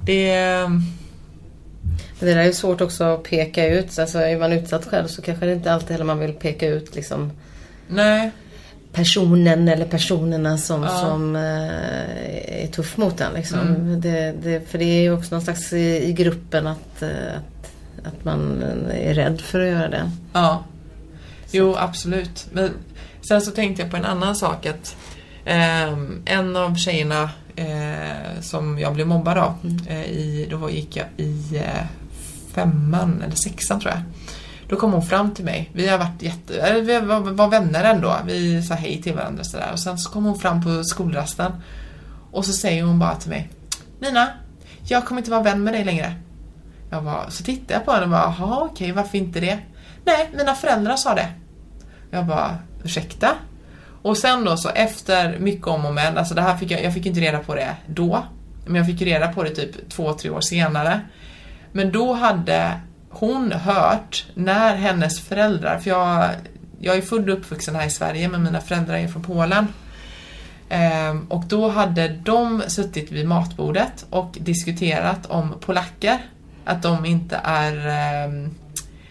Det det där är ju svårt också att peka ut. Alltså är man utsatt själv så kanske det inte alltid heller man vill peka ut liksom Nej. Personen eller personerna som, Ja. som eh, är tuff mot en. Liksom. Mm. Det, det, för det är ju också någon slags i, i gruppen att, eh, att, att man är rädd för att göra det. Ja. Jo, absolut. Men sen så tänkte jag på en annan sak att ehm, en av tjejerna eh, som jag blev mobbad av, eh, i, då gick jag i eh, femman eller sexan tror jag. Då kom hon fram till mig. Vi har varit jätte, vi var, vänner ändå. Vi sa hej till varandra och sådär. Och sen så kom hon fram på skolrasten. Och så säger hon bara till mig. Nina, jag kommer inte vara vän med dig längre. Jag bara, så tittade jag på henne och bara, jaha okej, varför inte det? Nej, mina föräldrar sa det. Jag bara, ursäkta? Och sen då så efter mycket om och men, alltså det här fick jag, jag fick inte reda på det då. Men jag fick reda på det typ två, tre år senare. Men då hade hon hört när hennes föräldrar, för jag, jag är född och uppvuxen här i Sverige men mina föräldrar är från Polen. Ehm, och då hade de suttit vid matbordet och diskuterat om polacker. Att de inte är... ehm,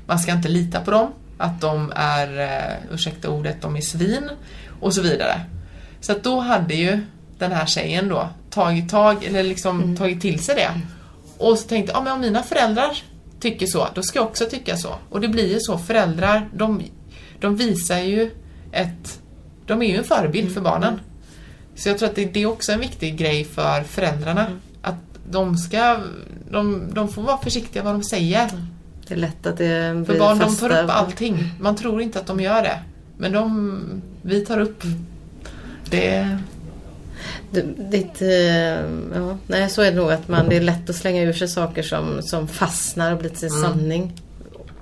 man ska inte lita på dem. Att de är, eh, ursäkta ordet, de är svin. Och så vidare. Så att då hade ju den här tjejen då tagit tag, eller liksom tagit till sig det. Och så tänkte jag, ja men om mina föräldrar tycker så, då ska jag också tycka så. Och det blir ju så, föräldrar, de, de visar ju ett... De är ju en förebild för barnen. Så jag tror att det, det är också en viktig grej för föräldrarna. Att de ska... De, de får vara försiktiga vad de säger. Det är lätt att det För blir barn de tar upp allting. Man tror inte att de gör det. Men de, vi tar upp det. Ditt, eh, ja, nej, så är det nog att man, det är lätt att slänga ur sig saker som, som fastnar och blir till Mm. sanning.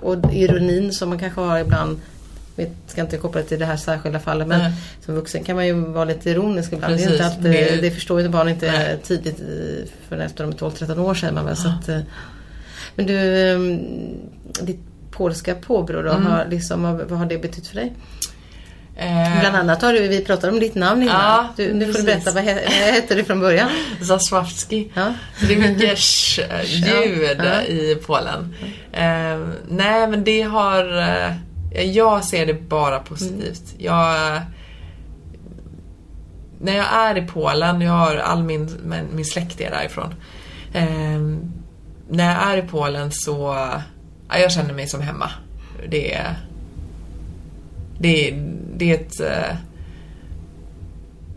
Och ironin som man kanske har ibland, vi ska inte koppla det till det här särskilda fallet men Nej. som vuxen kan man ju vara lite ironisk ibland. Det, är inte alltid, Det- det, förstår ju barn inte Nej. tidigt eh, för efter de är 12-13 år säger man väl. Så att, eh, men du, eh, ditt polska påbrå då, Mm. har, liksom, vad har det betytt för dig? Eh, Bland annat har du, vi pratade om ditt namn innan. Ja, du, nu får du berätta, vad, he, vad hette du från början? Zasławski. Ja. Det är mycket sh-ljud Ja. i Polen. Eh, nej, men det har... Eh, jag ser det bara positivt. Jag... När jag är i Polen, jag har all min, min, släkt är därifrån. Eh, när jag är i Polen så... Ja, jag känner mig som hemma. Det är... Det är, det är ett... eh,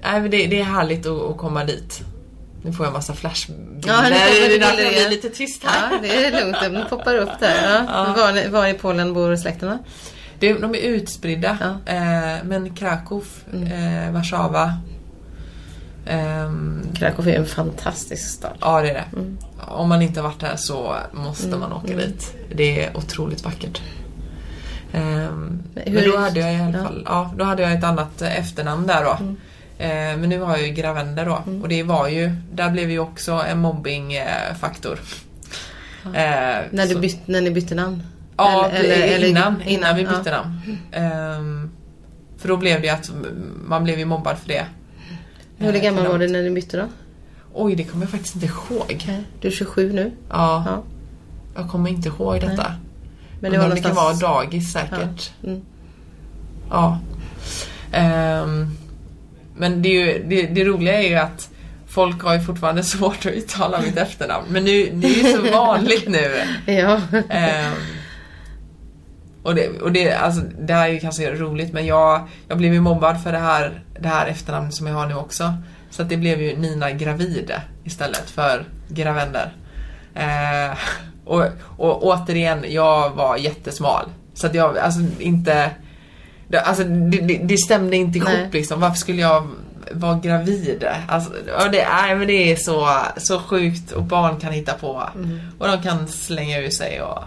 men det, det är härligt att, att komma dit. Nu får jag en massa flashbilder. Ja, nu det är det det lite tyst här. Ja, det är lugnt. Den poppar upp där. Ja. Var, var i Polen bor släkterna? Det, de är utspridda. Ja. Eh, men Krakow, eh, Warszawa. ehm, Krakow är en fantastisk stad. ja, det är det. Mm. Om man inte har varit där så måste man åka dit. Det är otroligt vackert. Ehm, Hur- men då hade jag i alla ja. fall, ja, då hade jag ett annat eh, efternamn där då. Mm. Eh, men nu har jag ju gravänder då Mm. och det var ju, där blev ju också en mobbingfaktor. Eh, När, du så- bytt, när ni bytte namn? Ja, Eller- eller- eller- innan, innan vi ja. bytte namn. Ehm, för då blev det att man blev ju mobbad för det. Hur Eh, gammal var du när ni bytte då? Oj, det kommer jag faktiskt inte ihåg. Du är 27 nu. Ja, Ja. jag kommer inte ihåg detta. Men Men det var det kan någonstans... vara dagis säkert. Ja. Mm. Ja. Ehm, men det, ju, det, det roliga är ju att folk har ju fortfarande svårt att uttala mitt efternamn. Men nu, det är ju så vanligt nu. Ja. Ehm, och det, och det, alltså, det här är ju kanske roligt men jag, jag blev ju mobbad för det här, det här efternamnet som jag har nu också. Så att det blev ju Nina Gravide istället för Gravender. Eh, och, och återigen, jag var jättesmal. Så att jag, alltså inte... Det, alltså, det, det, det stämde inte ihop Nej. liksom. Varför skulle jag vara gravid? Alltså, det, nej, men det är så, så sjukt och barn kan hitta på. Och de kan slänga ur sig och...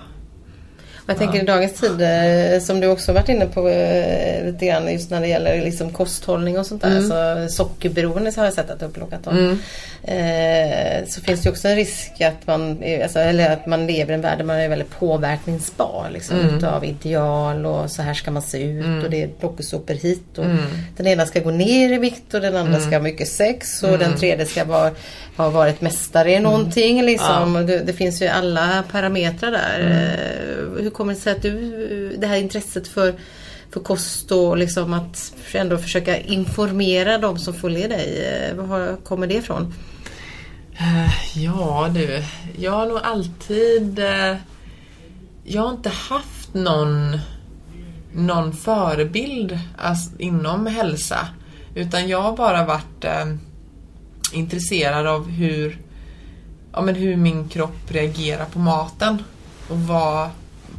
Jag tänker i dagens tid, eh, som du också varit inne på eh, lite grann just när det gäller liksom kosthållning och sånt där. Så sockerberoende så har jag sett att du har plockat om. Eh, så finns det också en risk att man, alltså, eller att man lever i en värld där man är väldigt påverkningsbar. Liksom, Utav ideal och så här ska man se ut och det är plockesopor hit. Och Den ena ska gå ner i vikt och den andra ska ha mycket sex och den tredje ska vara, ha varit mästare i någonting. Liksom. Och det, det finns ju alla parametrar där. Eh, Hur kommer det sig att du, det här intresset för, för kost och liksom att ändå försöka informera de som följer dig. Eh, var kommer det ifrån? Eh, ja du, jag har nog alltid... Eh, jag har inte haft någon, någon förebild alltså, inom hälsa. Utan jag har bara varit eh, intresserad av hur, ja, men hur min kropp reagerar på maten. Och vad,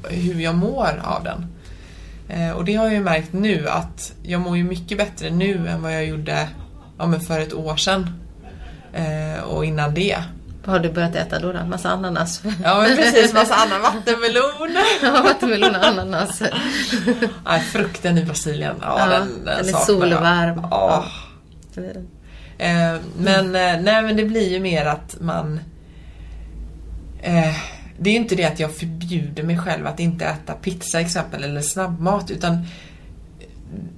hur jag mår av den. Eh, och det har jag ju märkt nu att jag mår ju mycket bättre nu än vad jag gjorde ja, för ett år sedan. Eh, och innan det. Vad har du börjat äta då? då? Massa ananas? Ja men precis, massa annan vattenmelon. Ja, vattenmelon och ananas. Nej, frukten i Brasilien, ja, Ja, den, den, den är solvarm. Ja. Ja. Eh, men, eh, nej, men det blir ju mer att man... Eh, det är ju inte det att jag förbjuder mig själv att inte äta pizza exempel eller snabbmat utan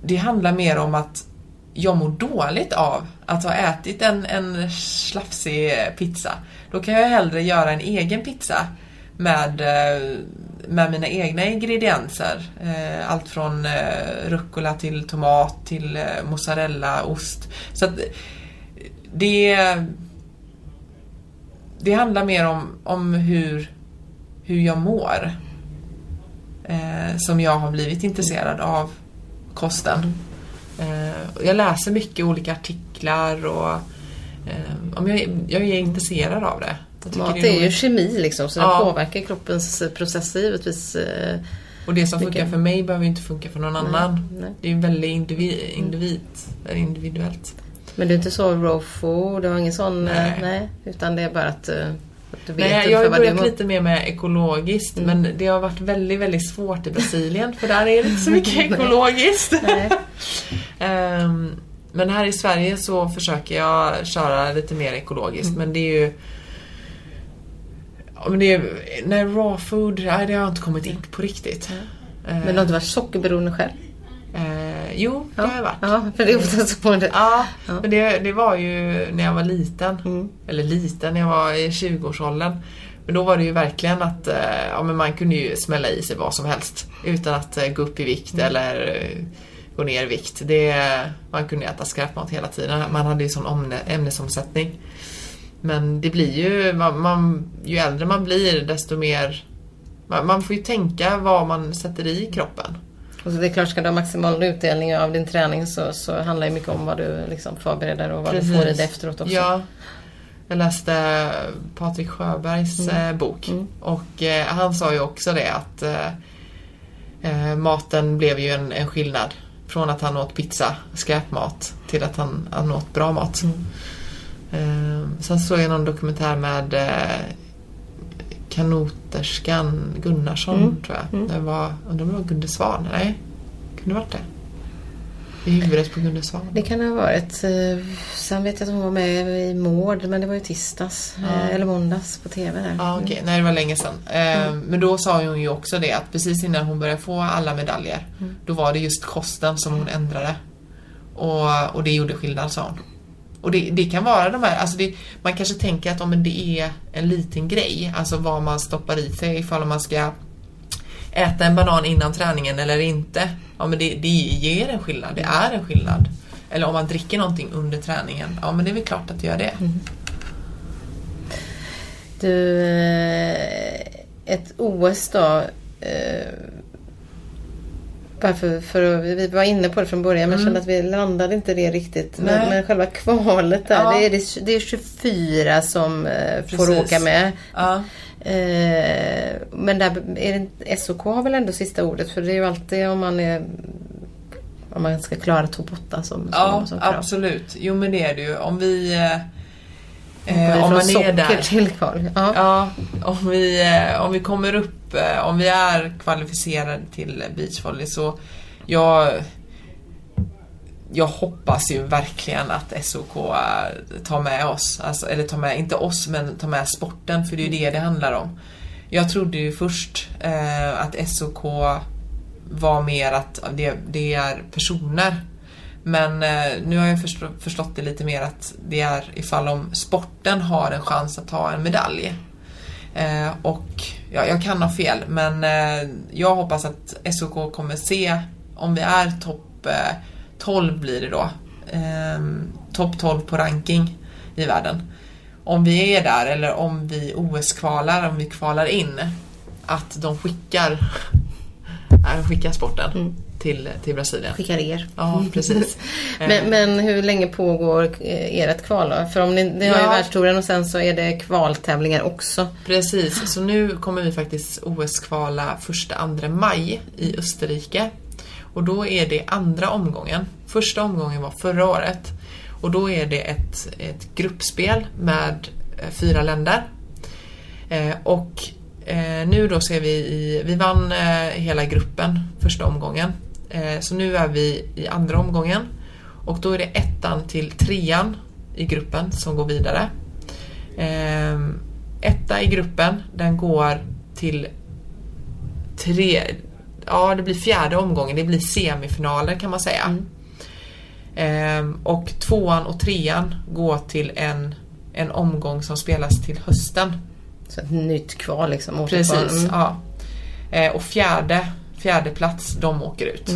det handlar mer om att jag mår dåligt av att ha ätit en, en slafsig pizza. Då kan jag hellre göra en egen pizza med, eh, med mina egna ingredienser. Eh, allt från eh, rucola till tomat till mozzarella, ost. Så att det, det handlar mer om, om hur, hur jag mår. Eh, som jag har blivit intresserad av kosten. Eh, jag läser mycket olika artiklar och eh, jag, jag är intresserad av det. Mat det är ju roligt. kemi liksom så Ja. det påverkar kroppens processer givetvis. eh, Och det som mycket. funkar för mig behöver ju inte funka för någon annan. nej. Det är ju väldigt individ, individ, individuellt. Men du är inte så raw food, du har ingen sån... eh, Nej. Nej. Utan det är bara att, Nej, jag har börjat mår. lite mer med ekologiskt men det har varit väldigt, väldigt svårt i Brasilien för där är det inte så mycket ekologiskt. Ehm, men här i Sverige så försöker jag köra lite mer ekologiskt men det är ju men det är, nej, raw food, nej, det har inte kommit in på riktigt. Men du har inte varit sockerberoende själv? Eh, jo, det har jag varit. Ja, för det är ofta så. Det. Ja, Ja. men det, det var ju när jag var liten. Mm. Eller liten, när jag var i 20-årsåldern. Men då var det ju verkligen att eh, ja, men man kunde ju smälla i sig vad som helst. Utan att eh, gå upp i vikt Mm. eller eh, gå ner i vikt. Det, man kunde äta skräpmat hela tiden. Man hade ju sån omne, ämnesomsättning. Men det blir ju, man, man, ju äldre man blir desto mer man, man får ju tänka vad man sätter i kroppen. Och så det är klart, ska du ha maximal utdelning av din träning så, så handlar det mycket om vad du liksom förbereder och vad du får i det efteråt också. Ja. Jag läste Patrik Sjöbergs eh, bok Mm. och eh, han sa ju också det att eh, eh, maten blev ju en, en skillnad. Från att han åt pizza, skräpmat, till att han, han åt bra mat. Mm. Eh, sen såg jag någon dokumentär med kanoterskan Gunnarsson Mm. tror jag. Det var, undrar om det var Gunde Svan? Nej, kunde varit det? i huvudet på Gunde Svan. Det kan det ha varit. Eh, Sen vet jag att hon var med i Mård, men det var ju tisdags. eh, Eller måndags på TV där. Ja, okej. Nej, det var länge sedan. Eh, Men då sa hon ju också det att precis innan hon började få alla medaljer, då var det just kosten som hon ändrade. Och, och det gjorde skillnad, sa hon. Och det, det kan vara de här, alltså det, man kanske tänker att ja, men det är en liten grej, alltså vad man stoppar i sig ifall man ska äta en banan innan träningen eller inte. Ja men det, det ger en skillnad, det är en skillnad. Eller om man dricker någonting under träningen, ja men det är väl klart att det gör det. Mm. Du, eh, ett OS då. Eh, bara för, för, vi var inne på det från början men kände att vi landade inte det riktigt. Men, men själva kvalet där, Ja. det, är, det, är 24 som eh, får Precis. åka med. Ja. Eh, men där är det, SOK har väl ändå sista ordet för det är ju alltid om man är om man ska klara topp 8 som, Ja, som, som krav. absolut. Jo men det är det ju. Om vi... Eh, eh, om man är där. till kval. Ja. Ja, om vi, eh, om vi kommer upp, eh, om vi är kvalificerade till beachvolley så jag, jag hoppas ju verkligen att SOK eh, tar med oss, alltså, eller tar med, inte oss, men tar med sporten för det är ju det det handlar om. Jag trodde ju först eh, att SOK var mer att det, det är personer. Men eh, nu har jag förstå, förstått det lite mer att det är ifall om sporten har en chans att ta en medalj. Eh, och ja, jag kan ha fel men eh, jag hoppas att SOK kommer se om vi är topp eh, 12 blir det då. Eh, topp 12 på ranking i världen. Om vi är där eller om vi OS-kvalar, om vi kvalar in att de skickar, äh, skickar sporten mm till, till Brasilien. Skickar er. Ja, precis. Men, men hur länge pågår eh, ert kval då? För om ni, ni har ju Ja. världstouren och sen så är det kvaltävlingar också. Precis, så nu kommer vi faktiskt OS-kvala 1-2 maj i Österrike. Och då är det andra omgången. Första omgången var förra året. Och då är det ett, ett gruppspel med eh, fyra länder. Eh, och eh, nu då ser vi i, vi vann eh, hela gruppen första omgången. Eh, så nu är vi i andra omgången. Och då är det ettan till trean i gruppen som går vidare. Ehm, etta i gruppen, den går till tre, ja det blir fjärde omgången, det blir semifinaler kan man säga. Ehm, och tvåan och trean går till en, en omgång som spelas till hösten. Så ett nytt kval liksom. Precis, Mm. ja. Eh, och fjärde, fjärde plats, de åker ut.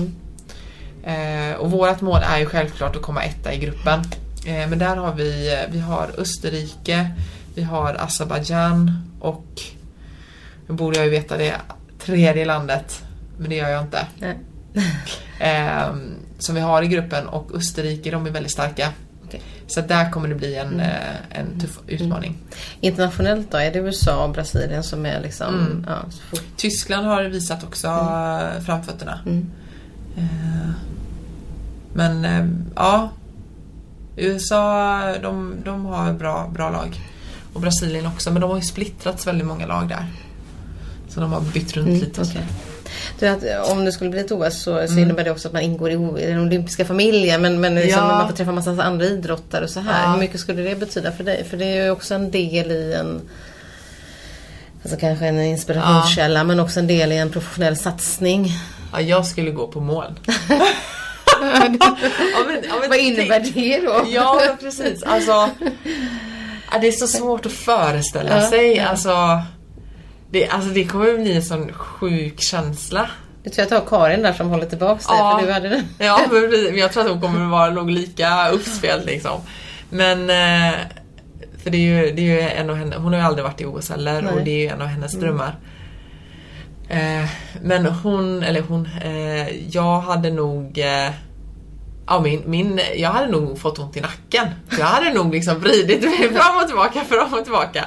Eh, och vårt mål är ju självklart att komma etta i gruppen. Eh, men där har vi, eh, vi har Österrike, vi har Azerbajdzjan och nu borde jag ju veta det tredje landet, men det gör jag inte. Nej. Eh, som vi har i gruppen och Österrike, de är väldigt starka. Okej. Så där kommer det bli en, eh, en tuff utmaning. Internationellt då? Är det USA och Brasilien som är liksom... Mm. Ja, fort. Tyskland har visat också eh, framfötterna. Mm. Eh, Men eh, ja, USA de, de har bra, bra lag. Och Brasilien också, men de har ju splittrats väldigt många lag där. Så de har bytt runt Mm, lite. Du, att om det skulle bli ett OS så, så innebär det också att man ingår i, i den olympiska familjen men, men liksom Ja. man får träffa massa andra idrottare och så här. Ja. Hur mycket skulle det betyda för dig? För det är ju också en del i en Alltså kanske en inspirationskälla men också en del i en professionell satsning. Ja, jag skulle gå på moln. ja, men, ja, men Vad innebär tänk- det då? Ja, men precis. Alltså, ja, det är så svårt att föreställa Ja, sig. ja. Alltså, det, alltså, det kommer bli en sån sjuk känsla. Jag tror jag tar Karin där som håller tillbaks dig Ja. för du hade den. Ja, men jag tror att hon kommer vara nog lika uppspelt liksom. Men eh, för det är ju, det är ju en av henne, hon har ju aldrig varit i OS heller Nej. och det är ju en av hennes drömmar. Eh, men hon, eller hon, eh, jag hade nog eh, Ja, min, min, jag hade nog fått ont i nacken. Jag hade nog liksom vridit mig fram och tillbaka, fram och tillbaka.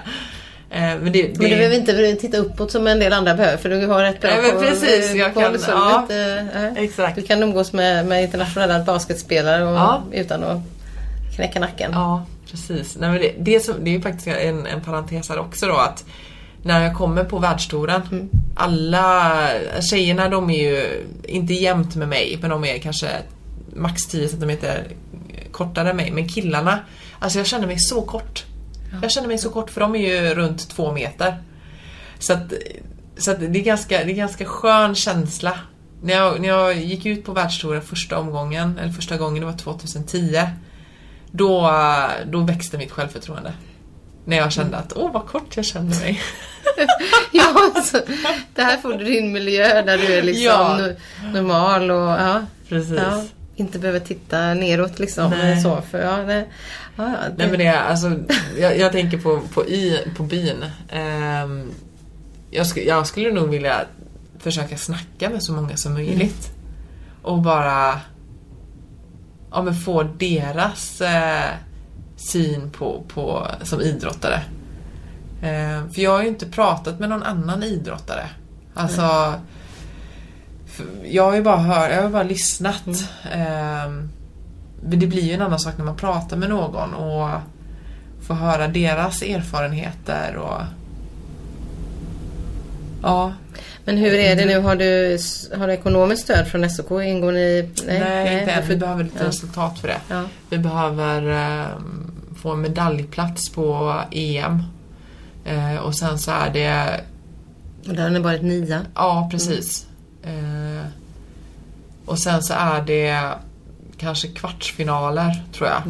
Eh, men det, det, Men du behöver inte titta uppåt som en del andra behöver för du har rätt bra Nej, men precis, jag koll, kan- så ja. nej. Exakt. du kan umgås med, med internationella basketspelare och, Ja. utan att knäcka nacken. Ja, precis. Nej, men det, det, som, det är ju faktiskt en, en parentes här också då att när jag kommer på världstouren, alla tjejerna de är ju inte jämnt med mig men de är kanske max 10 cm kortare än mig. Men killarna, alltså jag känner mig så kort. Jag känner mig så kort för de är ju runt två meter. Så att, så att det, är ganska, det är ganska skön känsla. När jag, när jag gick ut på världstouren första omgången, eller första gången, det var 2010. Då, då växte mitt självförtroende. När jag kände att, åh vad kort jag kände mig. ja, alltså, det här får du din miljö där du är liksom Ja. no- normal och ja, Precis. ja, inte behöver titta neråt liksom. Nej. Så, för, ja, nej, ja, det, Nej men det är alltså, jag, jag tänker på, på, i, på byn. Ehm, jag, sk, jag skulle nog vilja försöka snacka med så många som möjligt. Och bara ja, men få deras eh, syn på, på, som idrottare. Ehm, för jag har ju inte pratat med någon annan idrottare. Alltså för jag har ju bara hört, jag har bara lyssnat. Ehm, men det blir ju en annan sak när man pratar med någon och får höra deras erfarenheter och Ja, Men hur är det nu? Har du, har du ekonomiskt stöd från SOK? Ingår ni? nej, inte än. Vi behöver lite ja. resultat för det. Ja. Vi behöver ehm, få en medaljplats på EM. Eh, och sen så är det Och där har ni varit nia. Ja, precis. Eh, och sen så är det kanske kvartsfinaler, tror jag.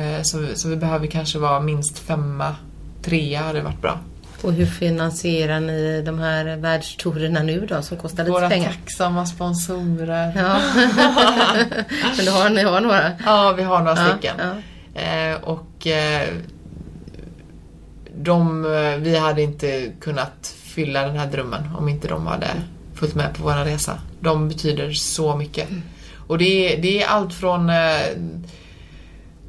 Eh, så, så vi behöver kanske vara minst femma, trea hade varit bra. Och hur finansierar ni de här världstourerna nu då som kostar lite Våra pengar? tacksamma sponsorer. Ja. Men du har, ni har några? Ja, vi har några Ja, stycken. ja. Eh, och eh, de, eh, vi hade inte kunnat fylla den här drömmen om inte de hade följt med på vår resa. De betyder så mycket. Och det är, det är allt från eh,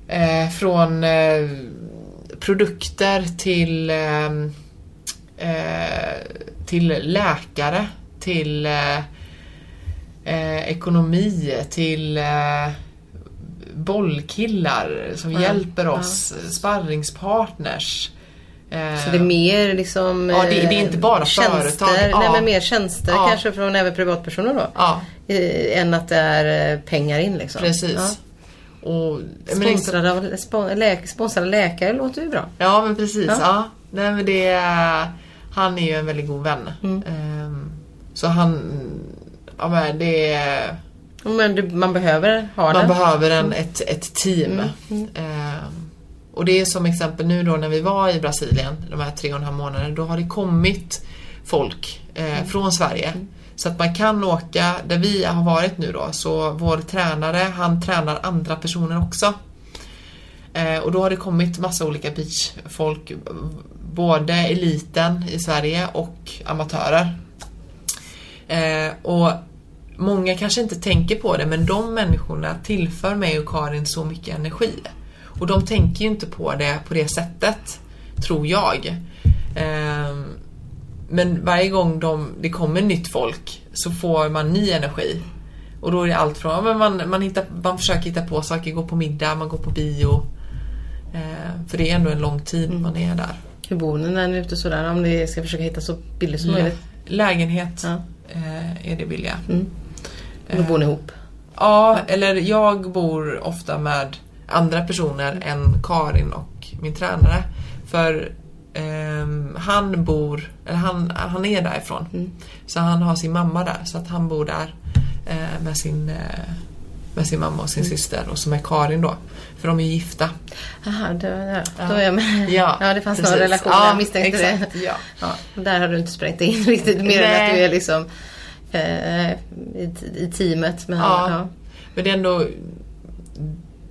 eh, från eh, produkter till eh, eh, till läkare, till eh, ekonomi, till bollkillar som Ja, hjälper oss, sparringspartners. Så det är mer liksom Ja, det- det är eh, inte bara tjänster, företag. Nej, men mer tjänster Ja. kanske från även privatpersoner då? Ja, Eh, än att det är eh, pengar in liksom. precis. Och, men Sponsrade av spon, läk, sponsrade läkare låter ju bra. Ja men precis. Ja. Nej, men det han är ju en väldigt god vän. Mm. Ehm, så han... Ja, men det Men du, man behöver ha man det. behöver en, ett, ett team. Mm, Ehm, och det är som exempel nu då när vi var i Brasilien de här tre och en halv månaderna. Då har det kommit folk eh, Mm. från Sverige. Så att man kan åka, där vi har varit nu då, så vår tränare han tränar andra personer också. Eh, och då har det kommit massa olika beachfolk, både eliten i Sverige och amatörer. Eh, och många kanske inte tänker på det men de människorna tillför mig och Karin så mycket energi. Och de tänker ju inte på det på det sättet, tror jag. Ehm, men varje gång de, det kommer nytt folk så får man ny energi. Och då är det allt från, men man, man, hittar, man försöker hitta på saker, gå på middag, man går på bio. Eh, för det är ändå en lång tid man är där. Hur bor ni när ni är ute sådär? Om ni ska försöka hitta så billigt som möjligt. Lägenhet Ja. eh, är det billiga. Då bor ni ihop. Ja, eller jag bor ofta med andra personer än Karin och min tränare. För ehm, han bor, eller han, han är därifrån. Så han har sin mamma där, så att han bor där eh, med, sin, eh, med sin mamma och sin syster och som är Karin då. För de är gifta. Aha, då, ja. Ja. då är jag med. Ja, ja det fanns precis. någon relation, Ja, jag misstänkte exakt, det. ja. Ja, där har du inte sprängt in riktigt mer än att du är liksom eh, i, i teamet. Men, Ja. ja. Men det är ändå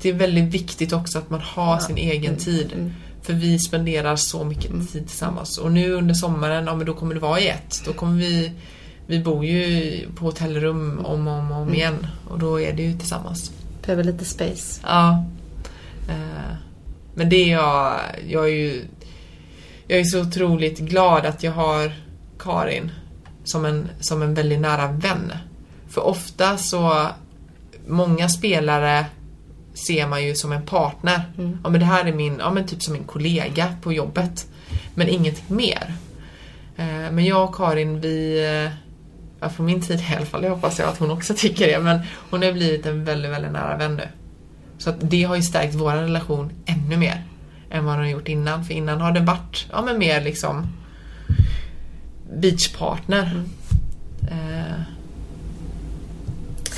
Det är väldigt viktigt också att man har sin egen Mm. tid. För vi spenderar så mycket tid tillsammans. Och nu under sommaren, ja men då kommer det vara i ett. Då kommer vi Vi bor ju på hotellrum om och om, Mm. om igen. Och då är det ju tillsammans. Behöver lite space. Ja. Eh, Men det är jag, jag är ju Jag är så otroligt glad att jag har Karin som en, som en väldigt nära vän. För ofta så Många spelare ser man ju som en partner. Ja men det här är min, ja men typ som en kollega på jobbet. Men ingenting mer. Eh, Men jag och Karin vi, eh, ja, på min tid i alla fall, jag hoppas jag att hon också tycker det, men hon har blivit en väldigt, väldigt nära vän nu. Så att det har ju stärkt vår relation ännu mer än vad den har gjort innan. För innan har det varit ja, men mer liksom beachpartner. Eh,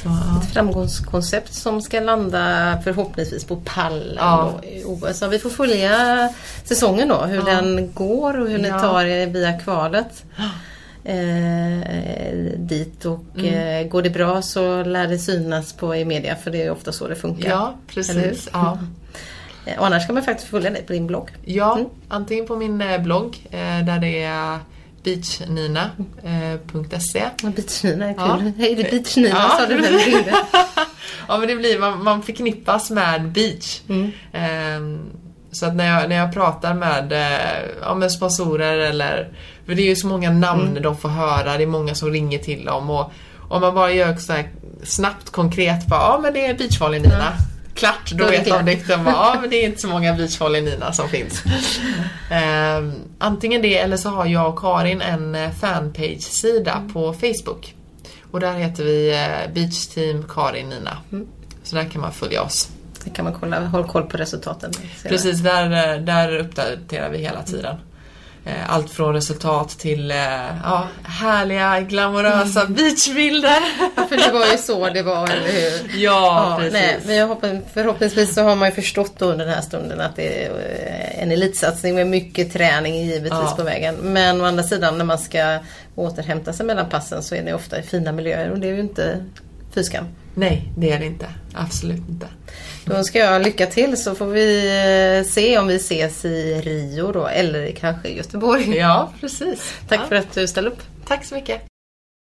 så, ja. Ett framgångskoncept som ska landa förhoppningsvis på pallen Ja. OS. Så vi får följa säsongen då, hur Ja. den går och hur ni tar er via kvalet. Eh, dit och Mm. eh, går det bra så lär det synas på i media för det är ofta så det funkar. ja, precis. Ja. Eh, Och annars kan man faktiskt följa dig på din blogg. Ja, Mm. antingen på min eh, blogg eh, där det är beachnina.se Beachnina är kul. Ja. Hej det är Beachnina Ja. sa du när du ringde. Ja men det blir, man, man förknippas med beach. Mm. Ehm, så att när jag, när jag pratar med, eh, ja, med sponsorer eller... För det är ju så många namn Mm. de får höra, det är många som ringer till dem och om man bara gör så snabbt konkret bara, ja men det är beachvolley Nina. Klart, då, vet direkt att bara, ja men det är inte så många beachvolley Nina som finns. Ehm, antingen det eller så har jag och Karin en eh, fanpage-sida Mm. på Facebook. Och där heter vi eh, Beach Team Karin Nina. Mm. Så där kan man följa oss. Så kan man kolla, håll koll på resultaten. Precis, där, eh, där uppdaterar vi hela tiden. Eh, Allt från resultat till eh, ja, härliga, glamorösa beachbilder. Ja, för det var ju så det var, eller hur? Ja, precis. nej, men jag hoppas, förhoppningsvis så har man ju förstått under den här stunden att det är eh, en elitsatsning med mycket träning givetvis Ja. på vägen. Men å andra sidan när man ska återhämta sig mellan passen så är det ofta i fina miljöer och det är ju inte fy skam. Nej, det är det inte. Absolut inte. Då önskar jag lycka till så får vi eh, se om vi ses i Rio då eller kanske i Göteborg. Ja, precis. Tack ja. för att du ställde upp. Tack så mycket.